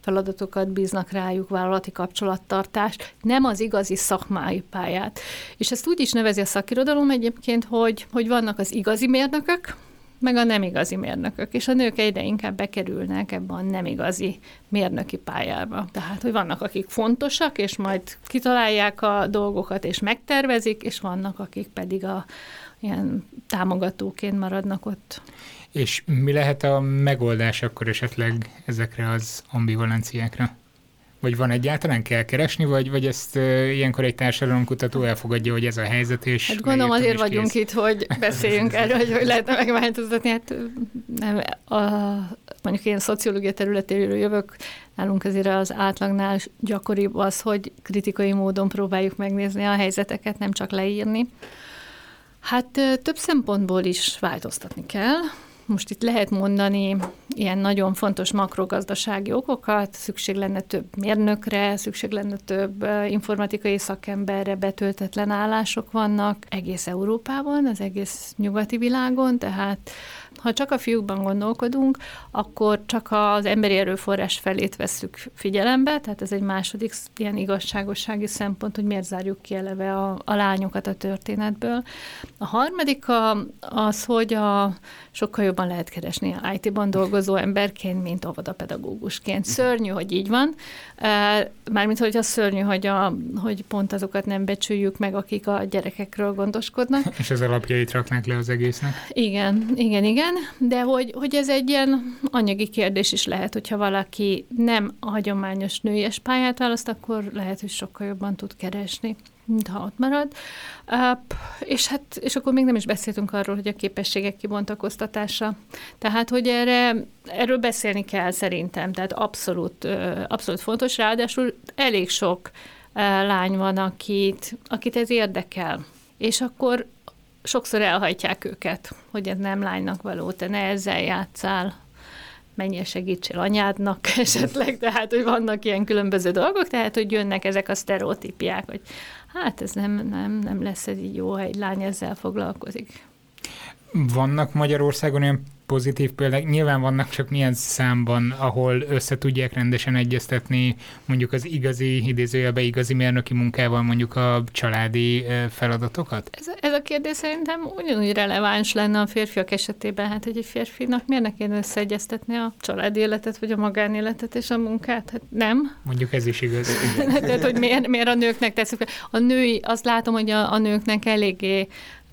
feladatokat bíznak rájuk, vállalati kapcsolattartást, nem az igazi szakmai pályát. És ezt úgy is nevezi a szakirodalom egyébként, hogy, hogy vannak az igazi mérnökök, meg a nem igazi mérnökök, és a nők egyre inkább bekerülnek ebbe a nem igazi mérnöki pályába. Tehát, hogy vannak, akik fontosak, és majd kitalálják a dolgokat, és megtervezik, és vannak, akik pedig a ilyen támogatóként maradnak ott. És mi lehet a megoldás akkor esetleg ezekre az ambivalenciákra? Vagy van egyáltalán kell keresni, vagy, vagy ezt uh, ilyenkor egy társadalomkutató elfogadja, hogy ez a helyzet, és Hát gondolom azért vagyunk kész. itt, hogy beszéljünk erről, hogy hogy lehetne megváltoztatni. Hát nem, a, mondjuk én szociológia területéről jövök, nálunk azért az átlagnál gyakoribb az, hogy kritikai módon próbáljuk megnézni a helyzeteket, nem csak leírni. Hát több szempontból is változtatni kell. Most itt lehet mondani ilyen nagyon fontos makrogazdasági okokat, szükség lenne több mérnökre, szükség lenne több informatikai szakemberre, betöltetlen állások vannak egész Európában, az egész nyugati világon, tehát ha csak a fiúkban gondolkodunk, akkor csak az emberi erőforrás felét vesszük figyelembe, tehát ez egy második ilyen igazságossági szempont, hogy miért zárjuk ki eleve a, a lányokat a történetből. A harmadik a, az, hogy a, sokkal jobban lehet keresni a IT-ban dolgozó emberként, mint óvodapedagógusként. Szörnyű, hogy így van. Mármint, hogy az szörnyű, hogy, a, hogy pont azokat nem becsüljük meg, akik a gyerekekről gondoskodnak. <laughs> És az alapjait raknák le az egésznek. Igen, igen, igen igen, de hogy, hogy ez egy ilyen anyagi kérdés is lehet, hogyha valaki nem a hagyományos nőies pályát választ, akkor lehet, hogy sokkal jobban tud keresni, mint ha ott marad. És hát, és akkor még nem is beszéltünk arról, hogy a képességek kibontakoztatása. Tehát, hogy erre, erről beszélni kell szerintem, tehát abszolút, abszolút fontos, ráadásul elég sok lány van, akit, akit ez érdekel. És akkor sokszor elhajtják őket, hogy ez nem lánynak való, te ne ezzel játszál, menjél segítsél anyádnak <laughs> esetleg, tehát hogy vannak ilyen különböző dolgok, tehát hogy jönnek ezek a sztereotípiák, hogy hát ez nem, nem, nem lesz ez így jó, ha egy lány ezzel foglalkozik. Vannak Magyarországon olyan pozitív példák, nyilván vannak csak milyen számban, ahol össze tudják rendesen egyeztetni mondjuk az igazi, idézőjelbe igazi mérnöki munkával mondjuk a családi feladatokat? Ez, ez a kérdés szerintem ugyanúgy releváns lenne a férfiak esetében. Hát, hogy egy férfinak miért ne kéne összeegyeztetni a családi életet, vagy a magánéletet és a munkát? Hát nem. Mondjuk ez is igaz. <laughs> Tehát, hogy miért, miért a nőknek teszük. A női, azt látom, hogy a, a nőknek eléggé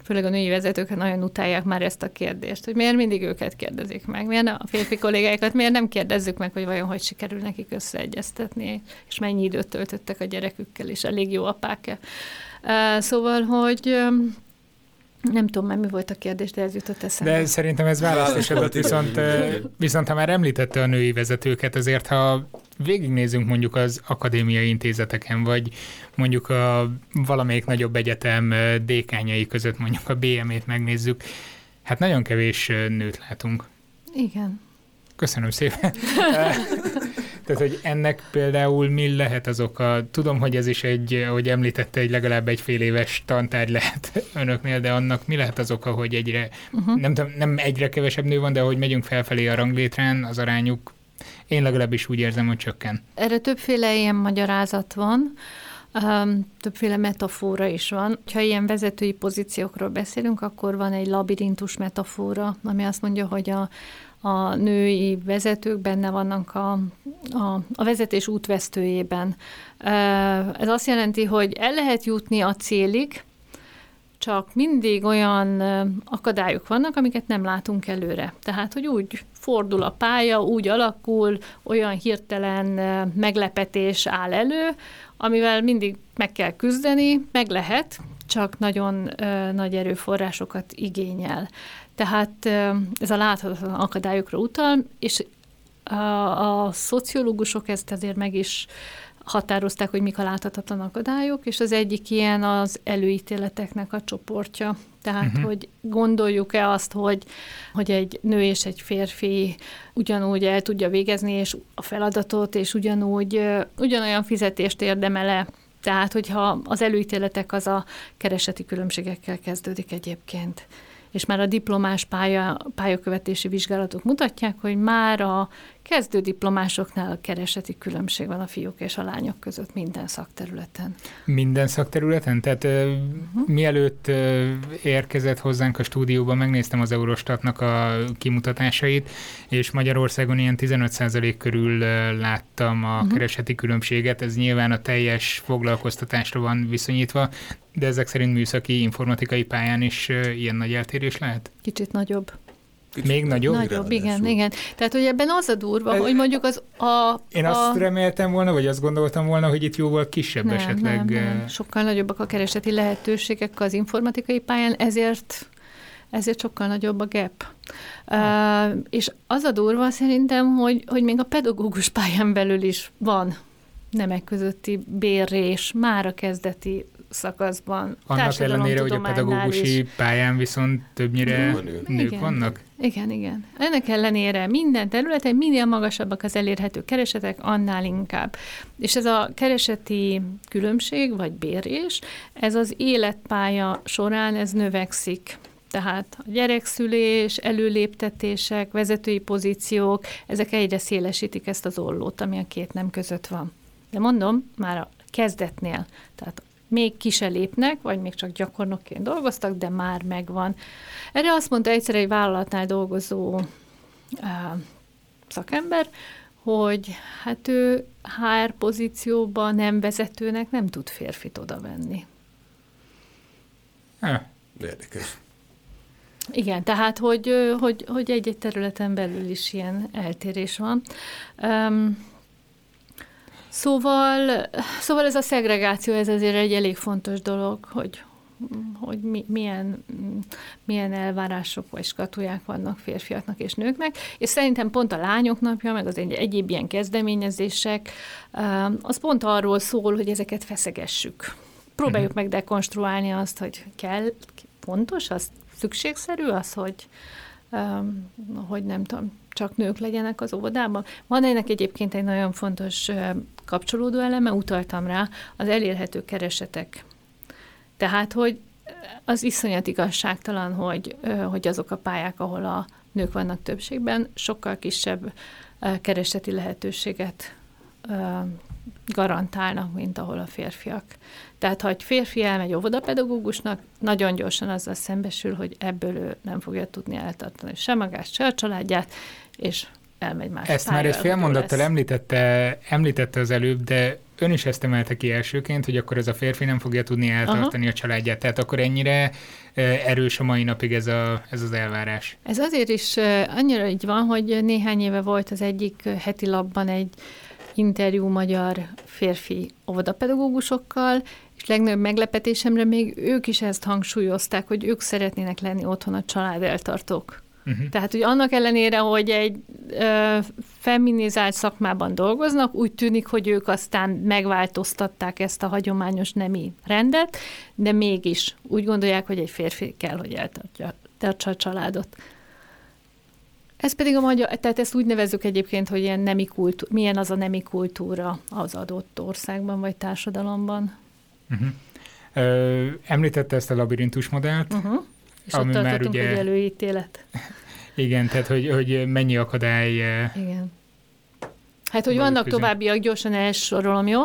főleg a női vezetők nagyon utálják már ezt a kérdést, hogy miért mindig őket kérdezik meg, miért a férfi kollégáikat miért nem kérdezzük meg, hogy vajon hogy sikerül nekik összeegyeztetni, és mennyi időt töltöttek a gyerekükkel, és elég jó apák-e. Szóval, hogy nem tudom már mi volt a kérdés, de ez jutott eszembe. De szerintem ez választás viszont, viszont ha már említette a női vezetőket, azért ha végignézünk mondjuk az akadémiai intézeteken, vagy mondjuk a valamelyik nagyobb egyetem dékányai között mondjuk a BM-ét megnézzük, hát nagyon kevés nőt látunk. Igen. Köszönöm szépen. <laughs> Tehát, hogy ennek például mi lehet az oka? Tudom, hogy ez is egy, ahogy említette, egy legalább egy fél éves tantárgy lehet <laughs> önöknél, de annak mi lehet az oka, hogy egyre, uh-huh. nem, nem egyre kevesebb nő van, de hogy megyünk felfelé a ranglétrán, az arányuk én legalábbis úgy érzem, hogy csökken. Erre többféle ilyen magyarázat van. Um, többféle metafora is van. Ha ilyen vezetői pozíciókról beszélünk, akkor van egy labirintus metafora, ami azt mondja, hogy a, a női vezetők benne vannak a, a, a vezetés útvesztőjében. Ez azt jelenti, hogy el lehet jutni a célig, csak mindig olyan akadályok vannak, amiket nem látunk előre. Tehát, hogy úgy fordul a pálya, úgy alakul, olyan hirtelen meglepetés áll elő, amivel mindig meg kell küzdeni, meg lehet, csak nagyon nagy erőforrásokat igényel. Tehát ez a láthatatlan akadályokra utal, és a, a szociológusok ezt azért meg is határozták, hogy mik a láthatatlan akadályok, és az egyik ilyen az előítéleteknek a csoportja. Tehát, uh-huh. hogy gondoljuk-e azt, hogy, hogy egy nő és egy férfi ugyanúgy el tudja végezni és a feladatot, és ugyanúgy ugyanolyan fizetést érdemele. Tehát, hogyha az előítéletek az a kereseti különbségekkel kezdődik egyébként és már a diplomás pálya, pályakövetési vizsgálatok mutatják, hogy már a kezdő diplomásoknál a kereseti különbség van a fiúk és a lányok között minden szakterületen. Minden szakterületen? Tehát uh-huh. mielőtt érkezett hozzánk a stúdióba, megnéztem az Eurostatnak a kimutatásait, és Magyarországon ilyen 15% körül láttam a uh-huh. kereseti különbséget. Ez nyilván a teljes foglalkoztatásra van viszonyítva, de ezek szerint műszaki, informatikai pályán is ilyen nagy eltérés lehet? Kicsit nagyobb. Kicsit Még nagyobb? Nagyobb, igen, igen. Tehát, hogy ebben az a durva, Ez, hogy mondjuk az a... Én a, azt reméltem volna, vagy azt gondoltam volna, hogy itt jóval kisebb nem, esetleg. Nem, nem. Sokkal nagyobbak a kereseti lehetőségek az informatikai pályán, ezért ezért sokkal nagyobb a gap. Uh, és az a durva szerintem, hogy, hogy még a pedagógus pályán belül is van nemek közötti bérrés már a kezdeti szakaszban. Annak ellenére, hogy a pedagógusi is. pályán viszont többnyire nők igen. vannak? Igen, igen. Ennek ellenére minden területen minél magasabbak az elérhető keresetek, annál inkább. És ez a kereseti különbség, vagy bérés, ez az életpálya során ez növekszik. Tehát a gyerekszülés, előléptetések, vezetői pozíciók, ezek egyre szélesítik ezt az ollót, ami a két nem között van. De mondom, már a kezdetnél, tehát még ki se lépnek, vagy még csak gyakornokként dolgoztak, de már megvan. Erre azt mondta egyszer egy vállalatnál dolgozó uh, szakember, hogy hát ő HR pozícióban nem vezetőnek nem tud férfit oda venni. Érdekes. Igen, tehát hogy, hogy, hogy egy-egy területen belül is ilyen eltérés van. Um, Szóval, szóval ez a szegregáció, ez azért egy elég fontos dolog, hogy, hogy mi, milyen, milyen elvárások vagy skatuják vannak férfiaknak és nőknek, és szerintem pont a lányok napja, meg az egy, egyéb ilyen kezdeményezések, az pont arról szól, hogy ezeket feszegessük. Próbáljuk uh-huh. meg dekonstruálni azt, hogy kell, pontos, az szükségszerű az, hogy, hogy nem tudom, csak nők legyenek az óvodában. Van ennek egyébként egy nagyon fontos kapcsolódó eleme, utaltam rá, az elérhető keresetek. Tehát, hogy az iszonyat igazságtalan, hogy, hogy azok a pályák, ahol a nők vannak többségben, sokkal kisebb kereseti lehetőséget garantálnak, mint ahol a férfiak. Tehát, ha egy férfi elmegy óvodapedagógusnak, nagyon gyorsan azzal szembesül, hogy ebből ő nem fogja tudni eltartani sem magát, se a családját, és elmegy más Ezt már egy félmondattal említette, említette az előbb, de ön is ezt emelte ki elsőként, hogy akkor ez a férfi nem fogja tudni eltartani Aha. a családját. Tehát akkor ennyire erős a mai napig ez, a, ez az elvárás. Ez azért is annyira így van, hogy néhány éve volt az egyik heti labban egy interjú magyar férfi óvodapedagógusokkal, és legnagyobb meglepetésemre még ők is ezt hangsúlyozták, hogy ők szeretnének lenni otthon a család eltartók. Uh-huh. Tehát, hogy annak ellenére, hogy egy ö, feminizált szakmában dolgoznak, úgy tűnik, hogy ők aztán megváltoztatták ezt a hagyományos nemi rendet, de mégis úgy gondolják, hogy egy férfi kell, hogy eltartja a családot. Ez pedig a magyar, tehát ezt úgy nevezzük egyébként, hogy ilyen nemi kultúra, milyen az a nemi kultúra az adott országban vagy társadalomban. Uh-huh. Ö, említette ezt a labirintus modellt, uh-huh. És ami ott már ugye... hogy előítélet. <laughs> Igen, tehát hogy, hogy mennyi akadály... Igen. Hát, hogy vannak közön. továbbiak, gyorsan elsorolom, jó?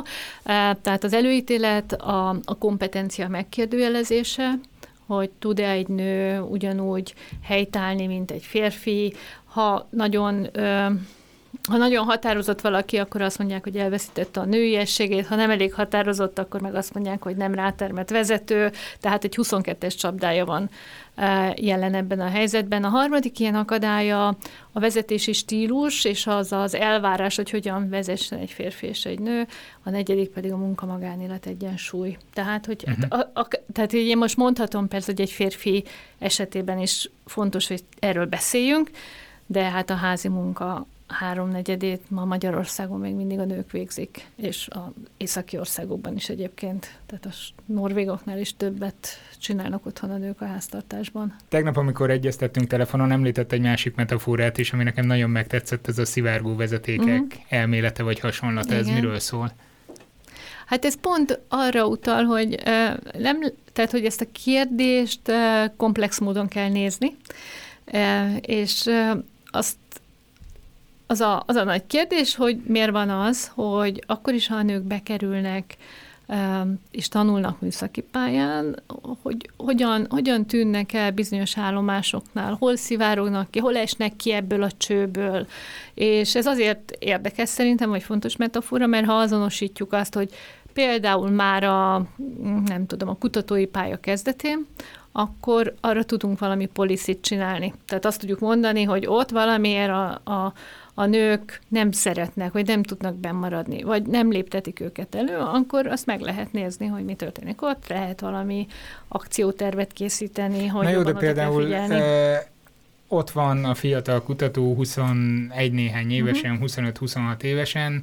Tehát az előítélet, a, a kompetencia megkérdőjelezése, hogy tud-e egy nő ugyanúgy helytállni, mint egy férfi, ha nagyon ha nagyon határozott valaki, akkor azt mondják, hogy elveszítette a nőiességét, ha nem elég határozott, akkor meg azt mondják, hogy nem rátermet vezető, tehát egy 22-es csapdája van jelen ebben a helyzetben. A harmadik ilyen akadálya a vezetési stílus, és az az elvárás, hogy hogyan vezessen egy férfi és egy nő, a negyedik pedig a munka-magánélet egyensúly. Tehát, hogy uh-huh. a, a, tehát én most mondhatom persze, hogy egy férfi esetében is fontos, hogy erről beszéljünk, de hát a házi munka háromnegyedét ma Magyarországon még mindig a nők végzik, és a északi országokban is egyébként, tehát a norvégoknál is többet csinálnak otthon a nők a háztartásban. Tegnap, amikor egyeztettünk telefonon, említett egy másik metaforát is, ami nekem nagyon megtetszett, ez a szivárgó vezetékek uh-huh. elmélete vagy hasonlata. Igen. Ez miről szól? Hát ez pont arra utal, hogy nem, tehát, hogy ezt a kérdést komplex módon kell nézni, és azt az a, az a nagy kérdés, hogy miért van az, hogy akkor is, ha a nők bekerülnek és tanulnak műszaki pályán, hogy hogyan, hogyan tűnnek el bizonyos állomásoknál, hol szivárognak ki, hol esnek ki ebből a csőből. És ez azért érdekes szerintem, vagy fontos metafora, mert ha azonosítjuk azt, hogy például már a, nem tudom, a kutatói pálya kezdetén, akkor arra tudunk valami policit csinálni. Tehát azt tudjuk mondani, hogy ott valamiért a, a, a nők nem szeretnek, vagy nem tudnak bemaradni, vagy nem léptetik őket elő, akkor azt meg lehet nézni, hogy mi történik ott, lehet valami akciótervet készíteni, hogy Na jó, de például e, ott van a fiatal kutató 21 néhány évesen, uh-huh. Mhm. 25-26 évesen,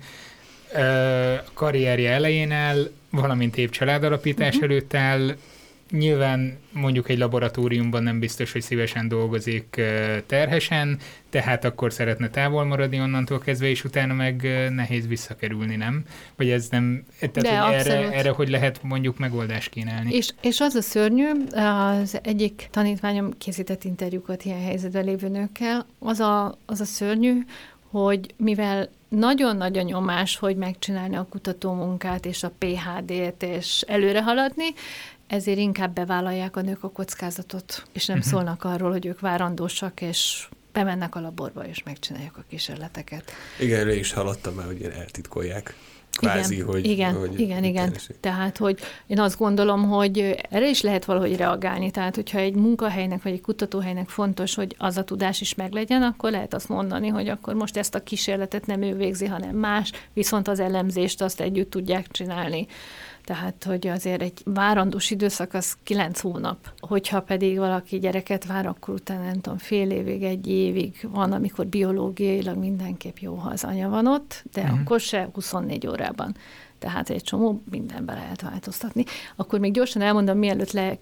e, karrierje elején el, valamint épp családalapítás uh-huh. előtt el, Nyilván mondjuk egy laboratóriumban nem biztos, hogy szívesen dolgozik terhesen, tehát akkor szeretne távol maradni onnantól kezdve, és utána meg nehéz visszakerülni, nem? Vagy ez nem, tehát hogy erre, erre hogy lehet mondjuk megoldást kínálni? És, és az a szörnyű, az egyik tanítványom készített interjúkat ilyen helyzetben lévő nőkkel, az a, az a szörnyű, hogy mivel nagyon nagy a nyomás, hogy megcsinálni a kutatómunkát és a PHD-t és előre haladni, ezért inkább bevállalják a nők a kockázatot, és nem uh-huh. szólnak arról, hogy ők várandósak, és bemennek a laborba, és megcsinálják a kísérleteket. Igen, erre is hallottam már, hogy ilyen eltitkolják. Kvázi, igen, hogy, igen, hogy igen, igen. Tehát, hogy én azt gondolom, hogy erre is lehet valahogy reagálni. Tehát, hogyha egy munkahelynek vagy egy kutatóhelynek fontos, hogy az a tudás is meglegyen, akkor lehet azt mondani, hogy akkor most ezt a kísérletet nem ő végzi, hanem más, viszont az elemzést azt együtt tudják csinálni. Tehát, hogy azért egy várandós időszak az kilenc hónap. Hogyha pedig valaki gyereket vár, akkor utána nem tudom, fél évig, egy évig van, amikor biológiailag mindenképp jó, ha az anya van ott, de uh-huh. akkor se 24 órában. Tehát egy csomó mindenbe lehet változtatni. Akkor még gyorsan elmondom, mielőtt le,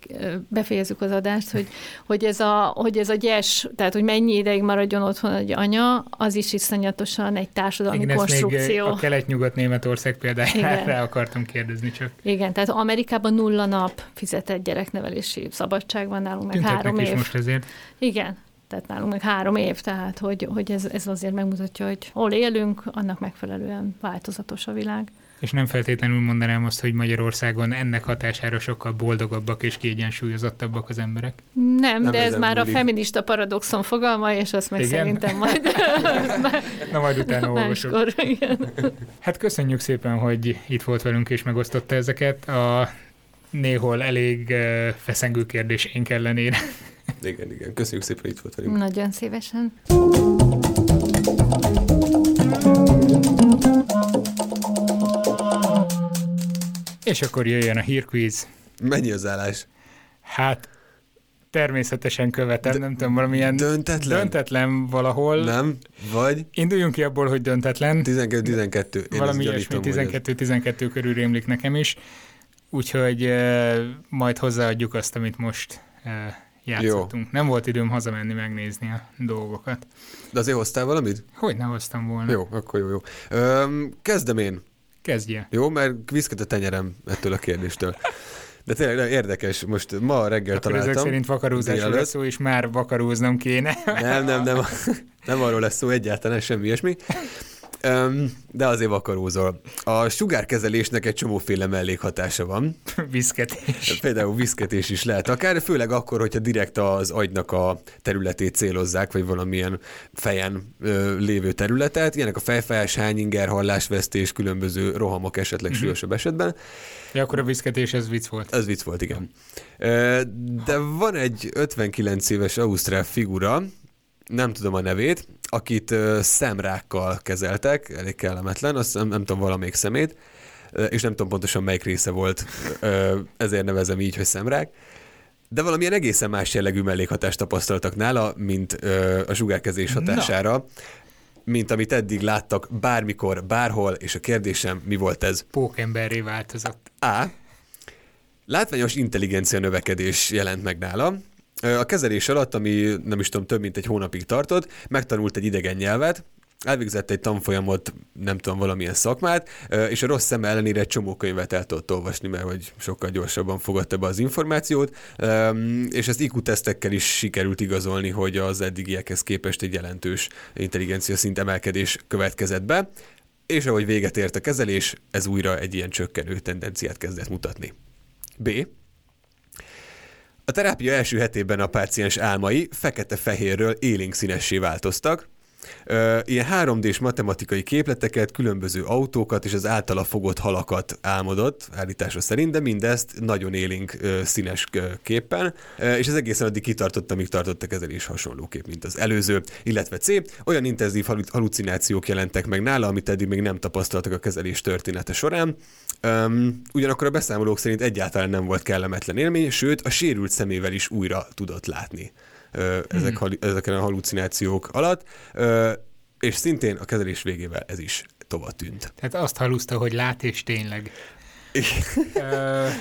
befejezzük az adást, hogy, hogy, ez a, hogy ez a gyes, tehát hogy mennyi ideig maradjon otthon egy anya, az is iszonyatosan egy társadalmi Igen, konstrukció. Még a kelet-nyugat-németország példájára <laughs> akartam kérdezni csak. Igen, tehát Amerikában nulla nap fizetett gyereknevelési szabadság van nálunk, meg három év. most ezért. Igen, tehát nálunk meg három év, tehát hogy, hogy ez, ez azért megmutatja, hogy hol élünk, annak megfelelően változatos a világ. És nem feltétlenül mondanám azt, hogy Magyarországon ennek hatására sokkal boldogabbak és kiegyensúlyozottabbak az emberek? Nem, nem de ez már múlik. a feminista paradoxon fogalma, és azt meg igen? szerintem majd... <laughs> Na majd utána <laughs> olvasok. <laughs> Hát köszönjük szépen, hogy itt volt velünk és megosztotta ezeket a néhol elég feszengő kérdésénk ellenére. Igen, igen. Köszönjük szépen, hogy itt volt velünk. Nagyon szívesen. És akkor jöjjön a hírkvíz. Mennyi az állás? Hát természetesen követem, De, nem tudom, valamilyen döntetlen? döntetlen valahol. Nem, vagy? Induljunk ki abból, hogy döntetlen. 12-12. Valami ilyesmi, 12-12 körül rémlik nekem is. Úgyhogy uh, majd hozzáadjuk azt, amit most uh, játszottunk. Jó. Nem volt időm hazamenni megnézni a dolgokat. De azért hoztál valamit? Hogy ne hoztam volna. Jó, akkor jó, jó. Öm, kezdem én. Kezdje. Jó, mert viszket a tenyerem ettől a kérdéstől. De tényleg érdekes, most ma reggel Akkor találtam. ezek szerint vakarózásról lesz szó, és már vakaróznom kéne. Nem, nem, nem, nem arról lesz szó egyáltalán, semmi ilyesmi de azért vakarózol. A sugárkezelésnek egy csomóféle mellékhatása van. <laughs> Viszketés. Például viszketés is lehet akár, főleg akkor, hogyha direkt az agynak a területét célozzák, vagy valamilyen fejen ö, lévő területet. Ilyenek a fejfájás, hányinger, hallásvesztés, különböző rohamok esetleg mm-hmm. súlyosabb esetben. Ja, akkor a viszketés ez vicc volt. Ez vicc volt, igen. De van egy 59 éves ausztrál figura, nem tudom a nevét, akit szemrákkal kezeltek, elég kellemetlen, azt nem, nem tudom valamelyik szemét, és nem tudom pontosan melyik része volt, ezért nevezem így, hogy szemrák, de valamilyen egészen más jellegű mellékhatást tapasztaltak nála, mint a sugárkezés hatására. Na mint amit eddig láttak bármikor, bárhol, és a kérdésem, mi volt ez? Pókemberré változott. A. Látványos intelligencia növekedés jelent meg nála. A kezelés alatt, ami nem is tudom, több mint egy hónapig tartott, megtanult egy idegen nyelvet, elvégzett egy tanfolyamot, nem tudom, valamilyen szakmát, és a rossz szem ellenére egy csomó könyvet el tudott olvasni, mert hogy sokkal gyorsabban fogadta be az információt, és ezt IQ tesztekkel is sikerült igazolni, hogy az eddigiekhez képest egy jelentős intelligencia szint emelkedés következett be, és ahogy véget ért a kezelés, ez újra egy ilyen csökkenő tendenciát kezdett mutatni. B. A terápia első hetében a páciens álmai fekete-fehérről élénk színessé változtak, ilyen 3D-s matematikai képleteket, különböző autókat és az általa fogott halakat álmodott, állítása szerint, de mindezt nagyon élénk színes képpen, és ez egészen addig kitartott, amíg tartott a kezelés hasonlóképp, mint az előző, illetve C. Olyan intenzív halucinációk jelentek meg nála, amit eddig még nem tapasztaltak a kezelés története során. Ugyanakkor a beszámolók szerint egyáltalán nem volt kellemetlen élmény, sőt a sérült szemével is újra tudott látni ezek, hmm. ezeken a halucinációk alatt, és szintén a kezelés végével ez is tovább tűnt. Tehát azt haluszta, hogy lát és tényleg.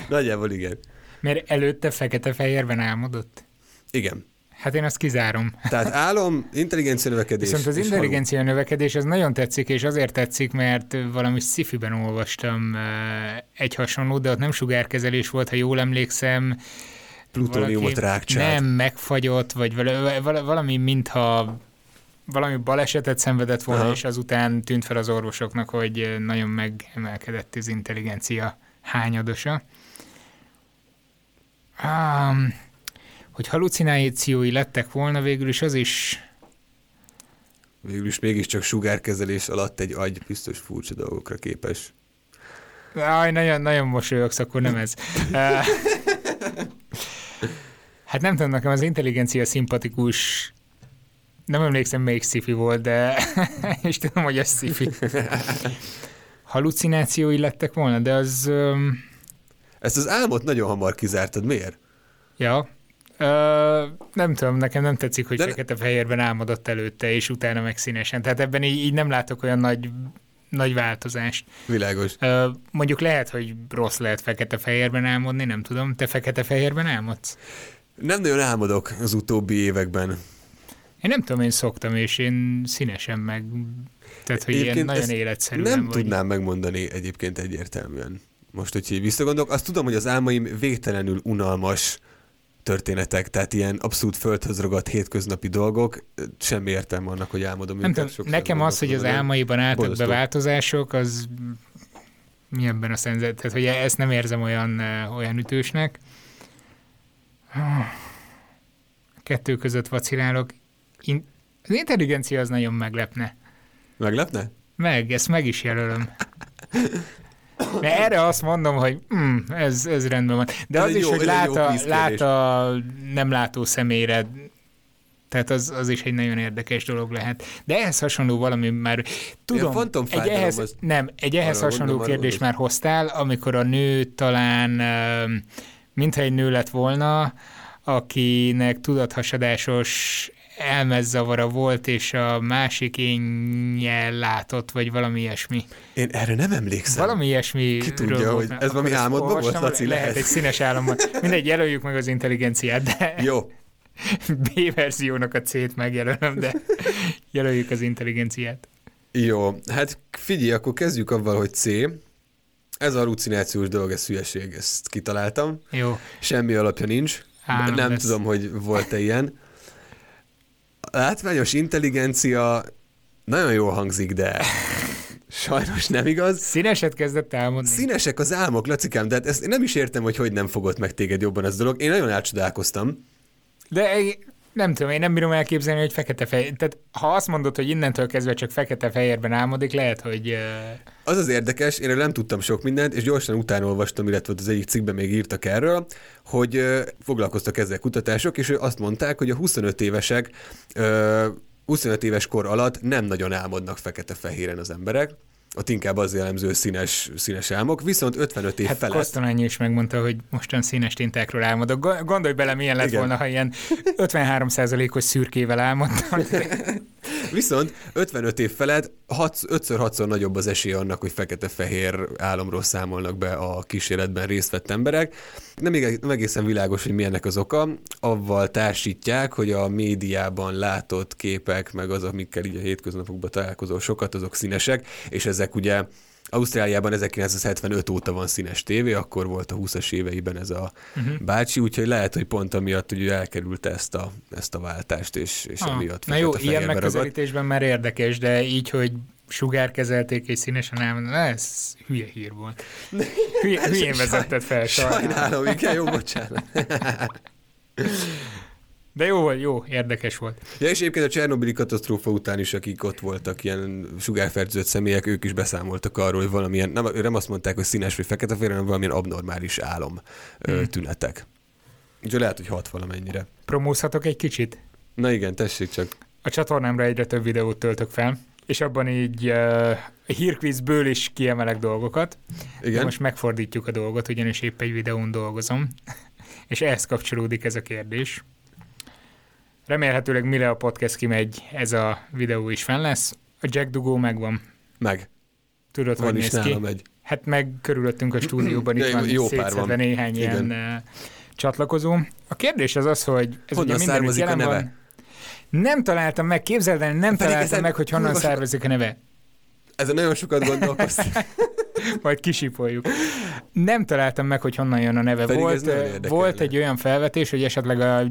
Nagyjából igen. Mert előtte fekete-fehérben álmodott? Igen. Hát én azt kizárom. Tehát álom, intelligencia növekedés. Viszont az intelligencia halom. növekedés az nagyon tetszik, és azért tetszik, mert valami szifiben olvastam egy hasonló, de ott nem sugárkezelés volt, ha jól emlékszem, plutóniumot rákcsált. Nem megfagyott, vagy valami, mintha valami balesetet szenvedett volna, Aha. és azután tűnt fel az orvosoknak, hogy nagyon megemelkedett az intelligencia hányadosa. Um, hogy halucinációi lettek volna, végül is az is Végül is mégiscsak sugárkezelés alatt egy agy biztos furcsa dolgokra képes. Aj, nagyon, nagyon mosolyogsz, akkor nem ez. <laughs> Hát nem tudom, nekem az intelligencia szimpatikus nem emlékszem, melyik szifi volt, de <laughs> és tudom, hogy ez szifi. Halucinációi lettek volna, de az... Um... Ezt az álmot nagyon hamar kizártad, miért? Ja, Uh, nem tudom, nekem nem tetszik, hogy fekete-fehérben álmodott előtte, és utána meg színesen. Tehát ebben így, így nem látok olyan nagy nagy változást. Világos. Ö, mondjuk lehet, hogy rossz lehet fekete-fehérben álmodni, nem tudom. Te fekete-fehérben álmodsz? Nem nagyon álmodok az utóbbi években. Én nem tudom, én szoktam, és én színesen meg... Tehát, hogy ilyen Egyébként nagyon ezt életszerűen Nem vagy. tudnám megmondani egyébként egyértelműen. Most, hogy így visszagondolok, azt tudom, hogy az álmaim végtelenül unalmas történetek, tehát ilyen abszolút földhöz ragadt hétköznapi dolgok, semmi értelme annak, hogy álmodom Nem tudom, nekem az, hogy az álmaiban álltak be változások, az mi ebben a szenzet? Tehát, hogy ezt nem érzem olyan, olyan ütősnek. Kettő között vacilálok. In- az intelligencia az nagyon meglepne. Meglepne? Meg, ezt meg is jelölöm. De erre azt mondom, hogy mm, ez, ez rendben van. De Ez az is, jó- hogy lát a, lát a nem látó személyre, tehát az, az is egy nagyon érdekes dolog lehet. De ehhez hasonló valami már, tudom, egy ehhez, az- nem, egy ehhez hasonló arra kérdést már hoztál, amikor a nő talán, öm, mintha egy nő lett volna, akinek tudathasadásos elmezzavara volt, és a másik énnyel látott, vagy valami ilyesmi. Én erre nem emlékszem. Valami ilyesmi. Ki tudja, hogy ez valami álmodban volt, Laci? Lehet, Lehet. egy színes álomban. Mindegy, jelöljük meg az intelligenciát, de Jó, <laughs> B verziónak a C-t megjelölöm, de jelöljük az intelligenciát. jó. Hát figyelj, akkor kezdjük avval, hogy C. Ez a halucinációs dolog, ez hülyeség, ezt kitaláltam. Jó. Semmi alapja nincs. Álom nem lesz. tudom, hogy volt-e ilyen. A látványos intelligencia nagyon jól hangzik, de sajnos nem igaz. Színeset kezdett álmodni. Színesek az álmok, Lacikám, de hát ezt én nem is értem, hogy hogy nem fogott meg téged jobban ez a dolog. Én nagyon elcsodálkoztam. De nem tudom, én nem bírom elképzelni, hogy fekete-fehér. Tehát ha azt mondod, hogy innentől kezdve csak fekete-fehérben álmodik, lehet, hogy... Uh, Az az érdekes, én nem tudtam sok mindent, és gyorsan utána olvastam, illetve az egyik cikkben még írtak erről, hogy ö, foglalkoztak ezzel kutatások, és azt mondták, hogy a 25 évesek ö, 25 éves kor alatt nem nagyon álmodnak fekete-fehéren az emberek, ott inkább az jellemző színes, színes álmok, viszont 55 év hát felett Kosztolányi is megmondta, hogy mostan színes tintákról álmodok. Go- Gondolj bele, milyen lett Igen. volna, ha ilyen 53%-os szürkével álmodtam. <laughs> Viszont 55 év felett 5-6-szor nagyobb az esély annak, hogy fekete-fehér álomról számolnak be a kísérletben részt vett emberek. Nem, eg- nem egészen világos, hogy milyennek az oka. Avval társítják, hogy a médiában látott képek, meg az, amikkel így a hétköznapokban találkozol sokat, azok színesek, és ezek ugye Ausztráliában 1975 óta van színes tévé, akkor volt a 20-as éveiben ez a uh-huh. bácsi, úgyhogy lehet, hogy pont amiatt hogy elkerülte ezt a, ezt a váltást, és, és Ah, emiatt Na jó, ilyen ragadt. megközelítésben már érdekes, de így, hogy sugárkezelték és színesen álmodom, ez hülye hír volt. Hülye, <laughs> hülyén vezetted fel, sajnálom. Sajnálom, igen, jó, bocsánat. <laughs> De jó volt, jó, érdekes volt. Ja, és egyébként a Csernobili katasztrófa után is, akik ott voltak, ilyen sugárfertőzött személyek, ők is beszámoltak arról, hogy valamilyen, nem, nem azt mondták, hogy színes vagy fekete hanem valamilyen abnormális álom hmm. tünetek. Úgyhogy lehet, hogy hat valamennyire. Promózhatok egy kicsit? Na igen, tessék csak. A csatornámra egyre több videót töltök fel, és abban így uh, hírkvízből is kiemelek dolgokat. De Igen? most megfordítjuk a dolgot, ugyanis épp egy videón dolgozom, <laughs> és ehhez kapcsolódik ez a kérdés. Remélhetőleg mire a podcast kimegy, ez a videó is fenn lesz. A Jack Dugó megvan. Meg. Tudod, Van hogy is néz ki? egy. Hát meg körülöttünk a stúdióban, itt van jó pár van. néhány Igen. ilyen uh, csatlakozó. A kérdés az az, hogy ez Honnan ugye mindenütt származik a jelen neve? van. Nem találtam meg, képzeld el, nem Pedig találtam meg, hogy honnan származik a neve. Ezen nagyon sokat gondolkoztam. <laughs> <laughs> Majd kisipoljuk. Nem találtam meg, hogy honnan jön a neve. Pedig volt érdekelne. volt egy olyan felvetés, hogy esetleg a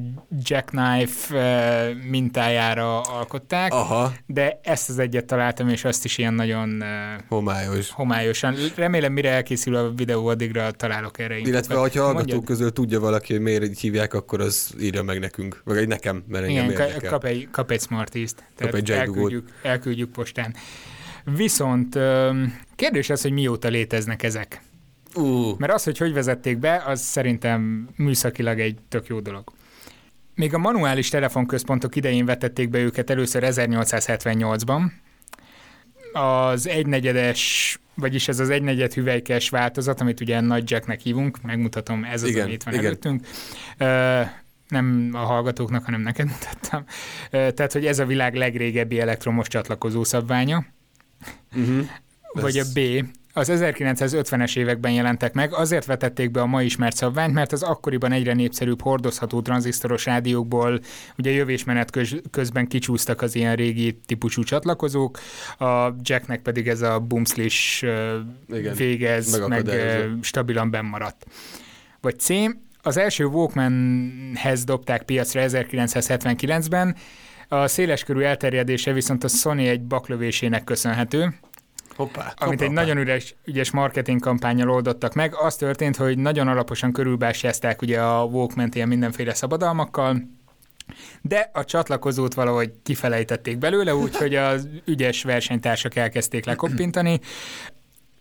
jackknife ö, mintájára alkották, Aha, de ezt az egyet találtam, és azt is ilyen nagyon ö, homályos. homályosan. Remélem, mire elkészül a videó, addigra találok erre Illetve, hogyha hallgatók Mondjad. közül tudja valaki, hogy miért így hívják, akkor az írja meg nekünk. Vagy egy nekem, mert engem Igen, érdekel. kap egy, kap egy Smarties-t. Tehát egy Jack Dugót. elküldjük, elküldjük postán. Viszont kérdés az, hogy mióta léteznek ezek. Ú, Mert az, hogy hogy vezették be, az szerintem műszakilag egy tök jó dolog. Még a manuális telefonközpontok idején vetették be őket először 1878-ban. Az egynegyedes, vagyis ez az egynegyed hüvelykes változat, amit ugye nagy jacknek hívunk, megmutatom, ez az, Igen, ami itt van igen. előttünk. Ö, nem a hallgatóknak, hanem neked mutattam. Tehát, hogy ez a világ legrégebbi elektromos csatlakozó szabványa. uh-huh. Vagy a B, az 1950-es években jelentek meg, azért vetették be a ma ismert szabványt, mert az akkoriban egyre népszerűbb hordozható tranzisztoros rádiókból ugye jövésmenet köz, közben kicsúsztak az ilyen régi típusú csatlakozók, a Jacknek pedig ez a bumszlis végez, meg stabilan bennmaradt. Vagy C, az első Walkmanhez dobták piacra 1979-ben, a széleskörű elterjedése viszont a Sony egy baklövésének köszönhető, Hoppá, amit hoppá, egy nagyon üres, ügyes marketing kampányal oldottak meg. Az történt, hogy nagyon alaposan körülbásázták ugye a walkman ilyen mindenféle szabadalmakkal, de a csatlakozót valahogy kifelejtették belőle, úgyhogy az ügyes versenytársak elkezdték lekoppintani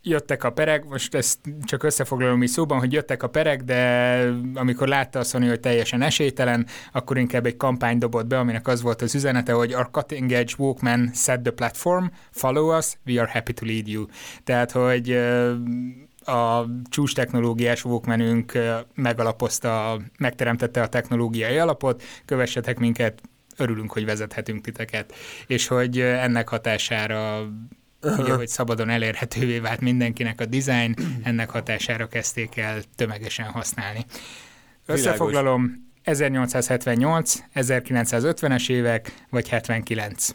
jöttek a perek, most ezt csak összefoglalom így szóban, hogy jöttek a perek, de amikor látta a Sony, hogy teljesen esélytelen, akkor inkább egy kampány dobott be, aminek az volt az üzenete, hogy our cutting edge Walkman set the platform, follow us, we are happy to lead you. Tehát, hogy a csúcs technológiás Walkmanünk megalapozta, megteremtette a technológiai alapot, kövessetek minket, örülünk, hogy vezethetünk titeket. És hogy ennek hatására ugye, hogy szabadon elérhetővé vált mindenkinek a design, ennek hatására kezdték el tömegesen használni. Összefoglalom, 1878, 1950-es évek, vagy 79.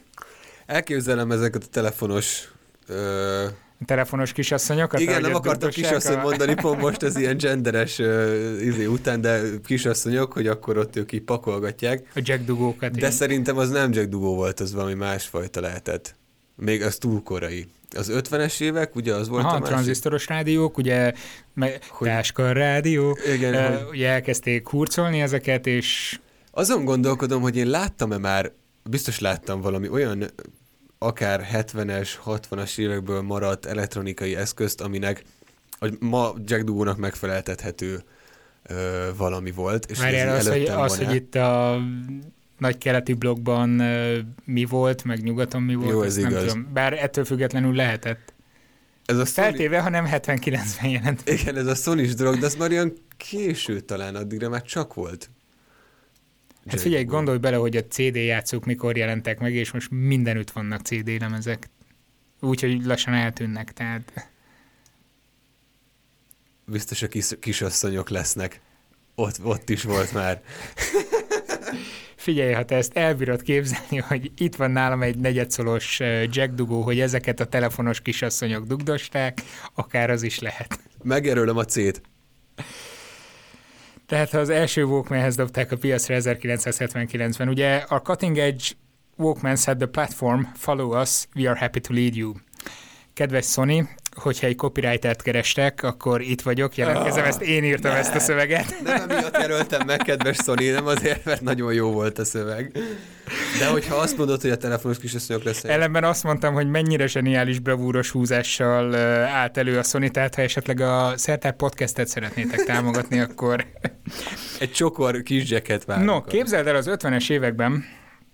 Elképzelem ezeket a telefonos ö... A telefonos kisasszonyokat? Igen, nem akartam kisasszony a... mondani, pont most ez ilyen genderes uh, izé után, de kisasszonyok, hogy akkor ott ők így pakolgatják. A jack dugókat. De igen. szerintem az nem jack dugó volt, az valami másfajta lehetett. Még az túl korai. Az 50-es évek, ugye az volt Aha, a másik? tranzisztoros rádiók, ugye meg hogy... táska rádió, igen, uh, hogy... ugye elkezdték hurcolni ezeket, és... Azon gondolkodom, hogy én láttam-e már, biztos láttam valami olyan akár 70-es, 60-as évekből maradt elektronikai eszközt, aminek hogy ma Jack Dugo-nak megfeleltethető ö, valami volt. És Várjál, az, hogy, az, hogy itt a nagy keleti blokkban mi volt, meg nyugaton mi volt, Jó, ez igaz. nem tudom. Bár ettől függetlenül lehetett. Ez a Sony... Feltéve, ha nem 79-ben jelent. Igen, ez a sony dolog, de az már olyan késő talán, addigra már csak volt. Hát figyelj, gondolj bele, hogy a CD játszók mikor jelentek meg, és most mindenütt vannak CD lemezek. Úgyhogy lassan eltűnnek, tehát... Biztos a kis, kisasszonyok lesznek. Ott, ott is volt már. <laughs> figyelj, ha te ezt elbírod képzelni, hogy itt van nálam egy negyedszolos jack dugó, hogy ezeket a telefonos kisasszonyok dugdosták, akár az is lehet. Megerőlöm a C-t. Tehát ha az első Walkmanhez dobták a piacra 1979-ben, ugye a Cutting Edge Walkman said the platform, follow us, we are happy to lead you. Kedves Sony, hogyha egy copywritert kerestek, akkor itt vagyok, jelentkezem, oh, ezt én írtam ne, ezt a szöveget. Nem emiatt jelöltem meg, kedves Sony, nem azért, mert nagyon jó volt a szöveg. De hogyha azt mondod, hogy a telefonos kisasszonyok lesz. Ellenben azt mondtam, hogy mennyire zseniális bravúros húzással állt elő a Sony, tehát ha esetleg a Szertár podcastet szeretnétek támogatni, akkor... Egy csokor kis jacket várunk. No, képzeld el az 50-es években,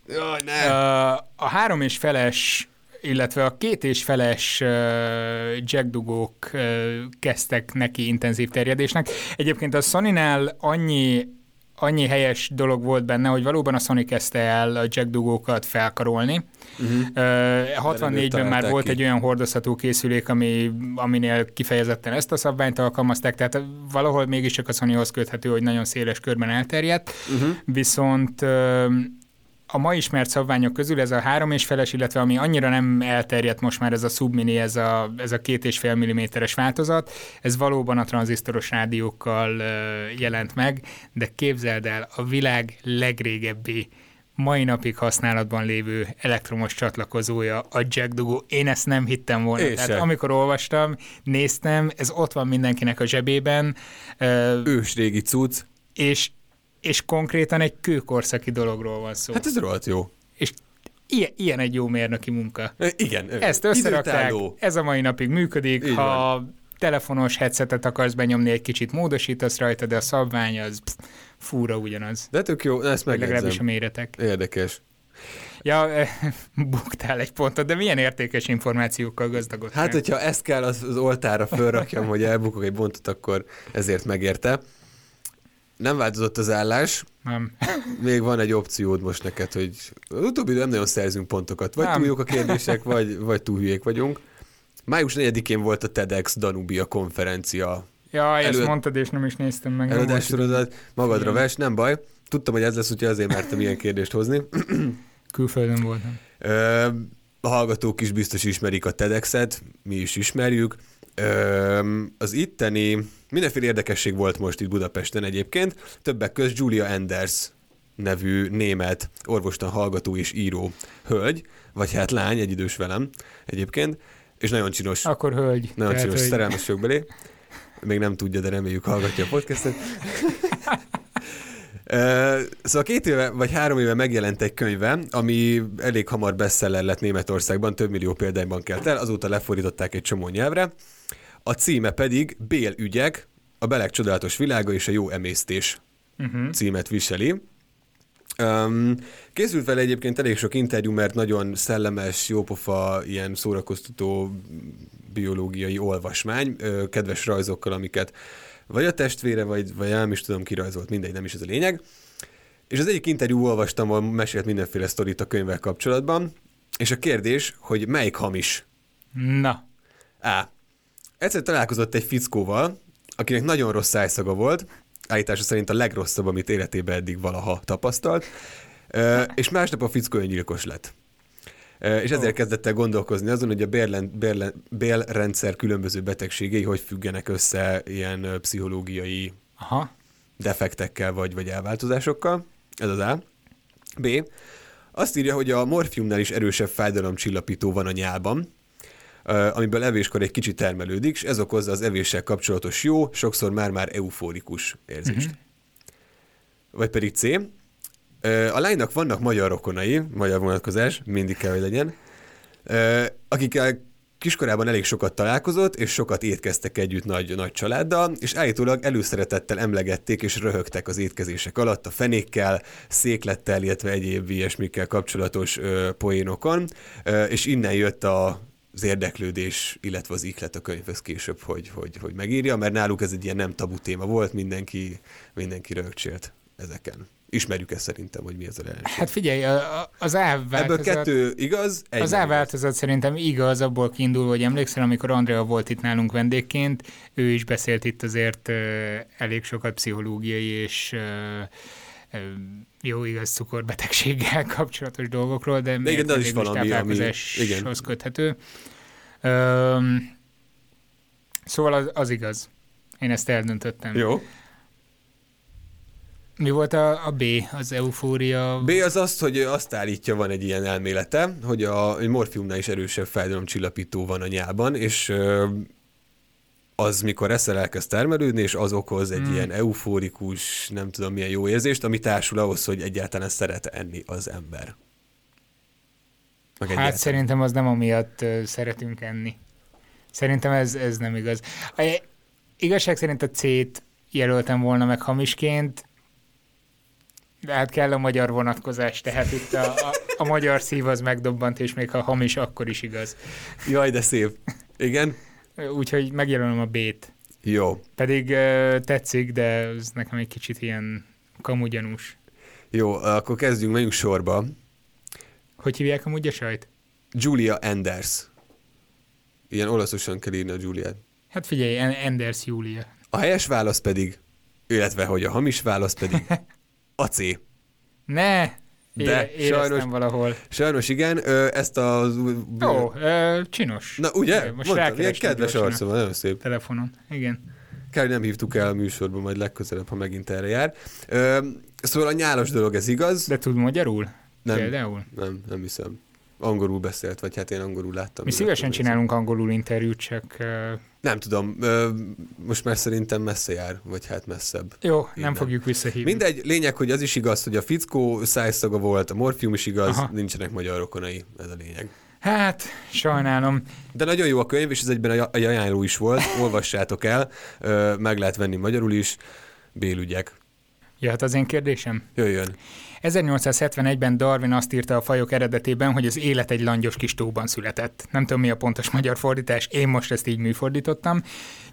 Jaj, ne. a három és feles illetve a két és feles uh, jackdugók uh, kezdtek neki intenzív terjedésnek. Egyébként a Sony-nál annyi annyi helyes dolog volt benne, hogy valóban a Sony kezdte el a jackdugókat felkarolni. Uh-huh. Uh, 64-ben már volt ki. egy olyan hordozható készülék, ami, aminél kifejezetten ezt a szabványt alkalmazták, tehát valahol mégiscsak a Sonyhoz köthető, hogy nagyon széles körben elterjedt, uh-huh. viszont uh, a ma ismert szabványok közül ez a három és feles, illetve ami annyira nem elterjedt most már ez a submini, ez a, ez a két és fél milliméteres változat, ez valóban a tranzisztoros rádiókkal jelent meg, de képzeld el, a világ legrégebbi mai napig használatban lévő elektromos csatlakozója a Jack Dugó. Én ezt nem hittem volna. Én Tehát sem. amikor olvastam, néztem, ez ott van mindenkinek a zsebében. Ős régi cucc. És és konkrétan egy kőkorszaki dologról van szó. Hát ez rohadt jó. És ilyen, ilyen egy jó mérnöki munka. Igen. Ezt összerakták, ez a mai napig működik, Így ha van. telefonos headsetet akarsz benyomni, egy kicsit módosítasz rajta, de a szabvány az pff, fúra ugyanaz. De tök jó, ezt megjegyzem. Legalábbis a méretek. Érdekes. Ja, <laughs> buktál egy pontot, de milyen értékes információkkal gazdagodtál? Hát, hogyha ezt kell az, az oltára fölrakjam, hogy elbukok egy pontot, akkor ezért megérte. Nem változott az állás. Nem. Még van egy opciód most neked, hogy utóbbi nem nagyon szerzünk pontokat. Vagy nem. túl jók a kérdések, vagy, vagy túl hülyék vagyunk. Május 4-én volt a TEDx Danubia konferencia Ja, ezt Elő- mondtad, és nem is néztem meg. előadássorodat, magadra Igen. ves, nem baj. Tudtam, hogy ez lesz, úgyhogy azért mertem ilyen kérdést hozni. <clears throat> Külföldön voltam. A hallgatók is biztos ismerik a TEDx-et, mi is ismerjük. Az itteni, mindenféle érdekesség volt most itt Budapesten egyébként, többek közt Julia Enders nevű német orvostan hallgató és író hölgy, vagy hát lány, egy idős velem egyébként, és nagyon csinos, Akkor hölgy. nagyon Tehát, csinos, hogy- szerelmes vagyok belé. Még nem tudja, de reméljük hallgatja a podcastet. Szóval két éve vagy három éve megjelent egy könyve, ami elég hamar bestseller lett Németországban, több millió példányban kelt el, azóta lefordították egy csomó nyelvre. A címe pedig Bél ügyek, a belek csodálatos világa és a jó emésztés Uh-huh. címet viseli. Um, készült vele egyébként elég sok interjú, mert nagyon szellemes, jópofa, ilyen szórakoztató biológiai olvasmány, ö, kedves rajzokkal, amiket vagy a testvére, vagy, vagy nem is tudom, ki rajzolt, mindegy, nem is ez a lényeg. És az egyik interjú olvastam, ahol mesélt mindenféle sztorit a könyvvel kapcsolatban, és a kérdés, hogy melyik hamis? Na, A. Egyszer találkozott egy fickóval, akinek nagyon rossz szájszaga volt, állítása szerint a legrosszabb, amit életében eddig valaha tapasztalt, és másnap a fickó öngyilkos lett. És ezért kezdett el gondolkozni azon, hogy a bérlen, bérlen, bélrendszer különböző betegségei hogy függenek össze ilyen pszichológiai aha. defektekkel vagy, vagy elváltozásokkal. Ez az A. B. Azt írja, hogy a morfiumnál is erősebb fájdalomcsillapító van a nyálban, amiből evéskor egy kicsit termelődik, és ez okozza az evéssel kapcsolatos jó, sokszor már-már eufórikus érzést. Uh-huh. Vagy pedig C. Ö, A lánynak vannak magyar rokonai, magyar vonatkozás, mindig kell, hogy legyen, ö, akikkel kiskorában elég sokat találkozott, és sokat étkeztek együtt nagy, nagy családdal, és állítólag előszeretettel emlegették és röhögtek az étkezések alatt a fenékkel, széklettel, illetve egyéb ilyesmikkel kapcsolatos ö, poénokon, ö, és innen jött a az érdeklődés, illetve az iklet a könyvhöz később, hogy, hogy, hogy megírja, mert náluk ez egy ilyen nem tabu téma volt, mindenki, mindenki rögcsélt ezeken. Ismerjük ezt szerintem, hogy mi ez a jelenség. Hát figyelj, a- a- az ávváltozat... Ebből kettő igaz, egy Az nem igaz. áváltozat szerintem igaz, abból kiindul, hogy emlékszel, amikor Andrea volt itt nálunk vendégként, ő is beszélt itt azért elég sokat pszichológiai és jó igaz cukorbetegséggel <laughs> kapcsolatos dolgokról, de, De igen, de az is valami, ami- táplálkozáshoz igen. köthető. Öm, szóval az, az igaz. Én ezt eldöntöttem. Jó. Mi volt a, a B, az eufória? B az azt, hogy azt állítja, van egy ilyen elmélete, hogy a egy morfiumnál is erősebb fájdalomcsillapító van a nyálban, és az, mikor eszel, elkezd termelődni, és az okoz egy mm. ilyen eufórikus, nem tudom milyen jó érzést, ami társul ahhoz, hogy egyáltalán szeret enni az ember. Meg Hát egyáltalán. szerintem az nem amiatt szeretünk enni. Szerintem ez, ez nem igaz. A, igazság szerint a C-t jelöltem volna meg hamisként, de hát kell a magyar vonatkozás, tehát itt a, a, a magyar szív az megdobbant, és még ha hamis, akkor is igaz. Jaj, de szép. Igen? Úgyhogy megjelölöm a B-t. Jó. Pedig ö, tetszik, de ez nekem egy kicsit ilyen kamugyanús. Jó, akkor kezdjünk, menjünk sorba. Hogy hívják amúgy a sajt? Julia Enders. Ilyen olaszosan kell írni a Juliát. Hát figyelj, Enders Júlia. A helyes válasz pedig, illetve hogy a hamis válasz pedig <laughs> a C. Ne! De éreztem sajnos- valahol. Sajnos igen, ezt a... Ó, ö, csinos. Na ugye? Most Mondtam, ilyen kedves arcom, nagyon szép. Telefonon. Igen. Kár, nem hívtuk el a műsorba, majd legközelebb, ha megint erre jár. Szóval a nyálas dolog, ez igaz? De tud magyarul? Nem. Például? Nem, nem hiszem. Angolul beszélt, vagy hát én angolul láttam. Mi szívesen csinálunk angolul interjút, csak Nem tudom, most már szerintem messze jár, vagy hát messzebb. jó, Így nem, fogjuk visszahívni. Mindegy, lényeg, hogy az is igaz, hogy a fickó szájszaga volt, a morfium is igaz, Aha. nincsenek magyar rokonai, ez a lényeg. Hát, sajnálom. De nagyon jó a könyv, és ez egyben a ajánló is volt, olvassátok el, meg lehet venni magyarul is, bélügyek. Jöhet az én kérdésem? Jöjjön. 1871-ben Darwin azt írta a fajok eredetében, hogy az élet egy langyos kis tóban született. Nem tudom, mi a pontos magyar fordítás, én most ezt így műfordítottam.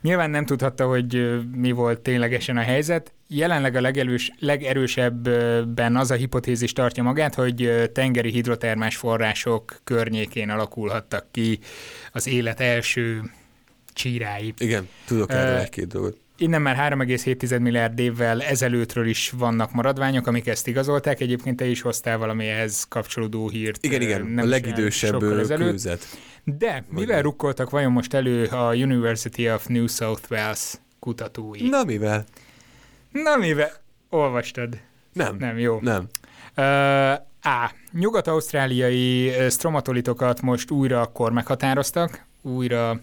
Nyilván nem tudhatta, hogy mi volt ténylegesen a helyzet. Jelenleg a legelős, legerősebben az a hipotézis tartja magát, hogy tengeri hidrotermás források környékén alakulhattak ki az élet első csírái. Igen, tudok erről uh, egy-két dolgot. Innen már 3,7 milliárd évvel ezelőttről is vannak maradványok, amik ezt igazolták. Egyébként te is hoztál valami ehhez kapcsolódó hírt. Igen, igen, nem a legidősebb kőzet. De mivel Vagy rukkoltak vajon most elő a University of New South Wales kutatói? Na mivel? Na mivel? Olvastad? Nem. Nem, jó. Nem. Uh, A. Nyugat-ausztráliai stromatolitokat most újra akkor meghatároztak, újra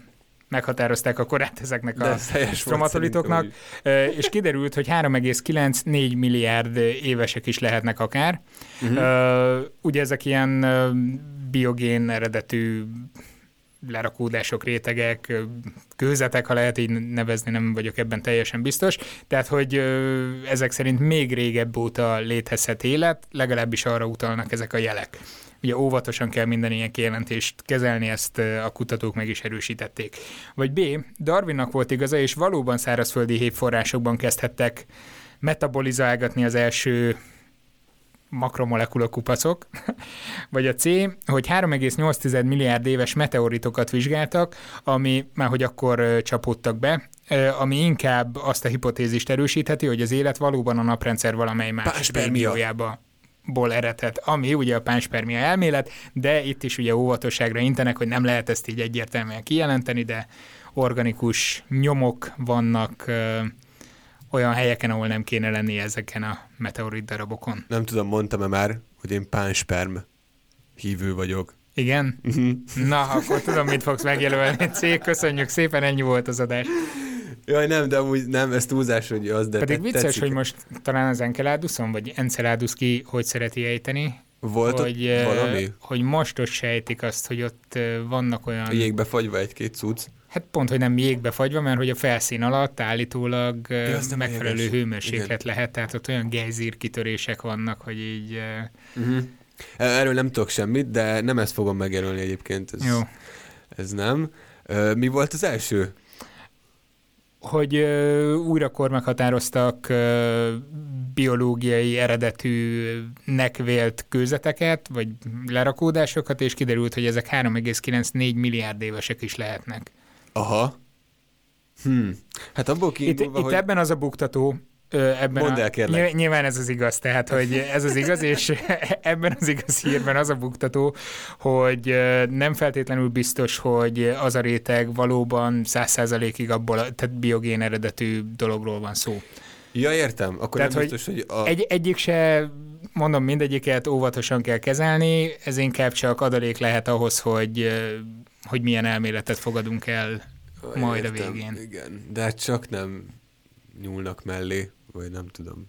meghatározták a korát ezeknek a stromatolitoknak, és kiderült, hogy 3,9-4 milliárd évesek is lehetnek akár. Uh-huh. Ugye ezek ilyen biogén eredetű lerakódások, rétegek, kőzetek, ha lehet így nevezni, nem vagyok ebben teljesen biztos. Tehát, hogy ezek szerint még régebb óta létezhet élet, legalábbis arra utalnak ezek a jelek. Ugye óvatosan kell minden ilyen kijelentést kezelni, ezt a kutatók meg is erősítették. Vagy B. Darwinnak volt igaza, és valóban szárazföldi hévforrásokban kezdhettek metabolizálgatni az első makromolekula kupacok, <laughs> vagy a C, hogy 3,8 milliárd éves meteoritokat vizsgáltak, ami már hogy akkor csapódtak be, ami inkább azt a hipotézist erősítheti, hogy az élet valóban a naprendszer valamely más régiójába ból eredhet, ami ugye a pánspermia elmélet, de itt is ugye óvatosságra intenek, hogy nem lehet ezt így egyértelműen kijelenteni, de organikus nyomok vannak ö, olyan helyeken, ahol nem kéne lenni ezeken a meteorit darabokon. Nem tudom, mondtam-e már, hogy én pánsperm hívő vagyok. Igen? Mhm. Na, akkor tudom, mit fogsz megjelölni. Cég, köszönjük szépen, ennyi volt az adás. Jaj, nem, de amúgy nem, ez túlzás, hogy az, de Pedig vicces, tetszik. hogy most talán az Enceladus-on, vagy Enceladus ki, hogy szereti ejteni, volt hogy, ott valami? Hogy most ott sejtik azt, hogy ott vannak olyan... Jégbe fagyva egy-két cucc. Hát pont, hogy nem jégbe fagyva, mert hogy a felszín alatt állítólag ja, megfelelő éves. hőmérséklet Igen. lehet, tehát ott olyan gejzír kitörések vannak, hogy így... Uh-huh. Erről nem tudok semmit, de nem ezt fogom megjelölni egyébként. Ez, Jó. Ez nem. Mi volt az első? Hogy újrakor meghatároztak biológiai eredetűnek vélt kőzeteket, vagy lerakódásokat, és kiderült, hogy ezek 3,94 milliárd évesek is lehetnek. Aha. Hmm. Hát abból kiindulva, itt, hogy... itt ebben az a buktató, ebben Mondd el, kérlek. Nyilván ez az igaz, tehát hogy ez az igaz, és <laughs> ebben az igaz hírben az a buktató, hogy nem feltétlenül biztos, hogy az a réteg valóban száz százalékig abból, tehát biogén eredetű dologról van szó. Ja, értem. Akkor tehát, nem biztos, hogy, hogy a... egy, egyik se, mondom, mindegyiket óvatosan kell kezelni, ez inkább csak adalék lehet ahhoz, hogy, hogy milyen elméletet fogadunk el majd értem, a végén. Igen, de hát csak nem nyúlnak mellé vagy nem tudom.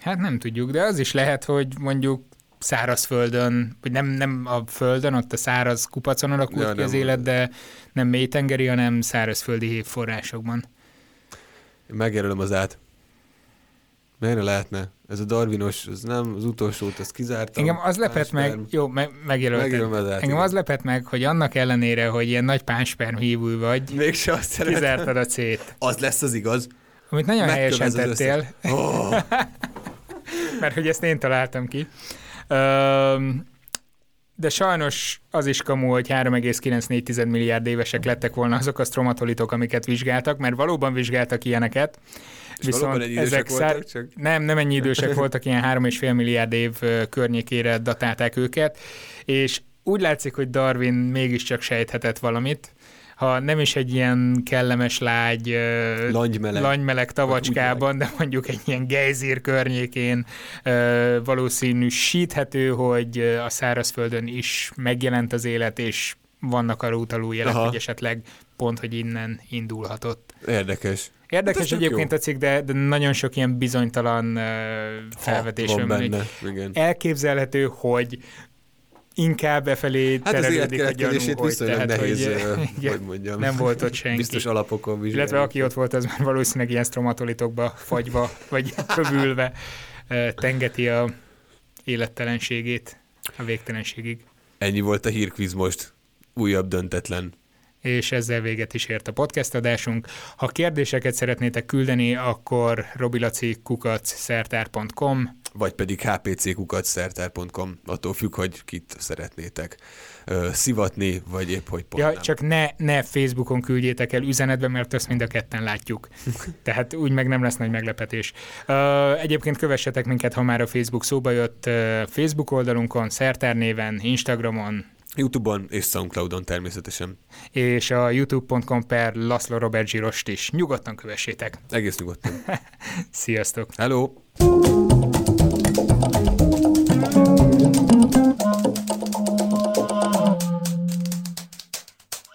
Hát nem tudjuk, de az is lehet, hogy mondjuk szárazföldön, vagy nem, nem a földön, ott a száraz kupacon alakult ja, ki az élet, de nem mélytengeri, hanem szárazföldi hévforrásokban. Megjelölöm az át. Ne lehetne? Ez a Darwinos, az nem, az utolsót, ezt kizártam. Engem az lepett meg, jó, me, megjelöltem. Az át, Engem az lepett meg, hogy annak ellenére, hogy ilyen nagy pánsperm hívő vagy, Mégse azt kizártad a cét. Az lesz az igaz. Amit nagyon helyesen tettél. Oh. <laughs> Mert hogy ezt én találtam ki. De sajnos az is kamu, hogy 3,94 milliárd évesek lettek volna azok a stromatolitok, amiket vizsgáltak, mert valóban vizsgáltak ilyeneket. És Viszont ezek szár... voltak, csak... Nem, nem ennyi idősek voltak, ilyen 3,5 milliárd év környékére datálták őket, és úgy látszik, hogy Darwin mégiscsak sejthetett valamit, ha nem is egy ilyen kellemes lágy langymeleg, langymeleg tavacskában, de mondjuk egy ilyen gejzír környékén valószínűsíthető, hogy a szárazföldön is megjelent az élet, és vannak arra utaló jelek, hogy esetleg pont, hogy innen indulhatott. Érdekes. Érdekes hát egyébként jó. a cikk, de, de nagyon sok ilyen bizonytalan uh, felvetés van benne. Elképzelhető, hogy inkább e felé hát terelődik a gyanú, hogy, tehát, nehéz, hogy, <laughs> igen, hogy mondjam. nem volt ott senki. Biztos alapokon vizsgálni. Illetve aki ott volt, az már valószínűleg ilyen stromatolitokba fagyva, vagy <laughs> kövülve tengeti a élettelenségét a végtelenségig. Ennyi volt a hírkvíz most. Újabb döntetlen és ezzel véget is ért a podcast adásunk. Ha kérdéseket szeretnétek küldeni, akkor robilaci.kukac.szertár.com vagy pedig hpc.szertár.com, attól függ, hogy kit szeretnétek ö, szivatni, vagy épp hogy pont ja, nem. Csak ne, ne Facebookon küldjétek el üzenetbe, mert azt mind a ketten látjuk. <laughs> Tehát úgy meg nem lesz nagy meglepetés. Ö, egyébként kövessetek minket, ha már a Facebook szóba jött, Facebook oldalunkon, Szertár néven, Instagramon, Youtube-on és Soundcloud-on természetesen. És a youtube.com per Laszlo Robert Zsirost is. Nyugodtan kövessétek. Egész nyugodtan. <laughs> Sziasztok. Hello.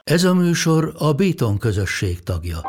Ez a műsor a Béton közösség tagja.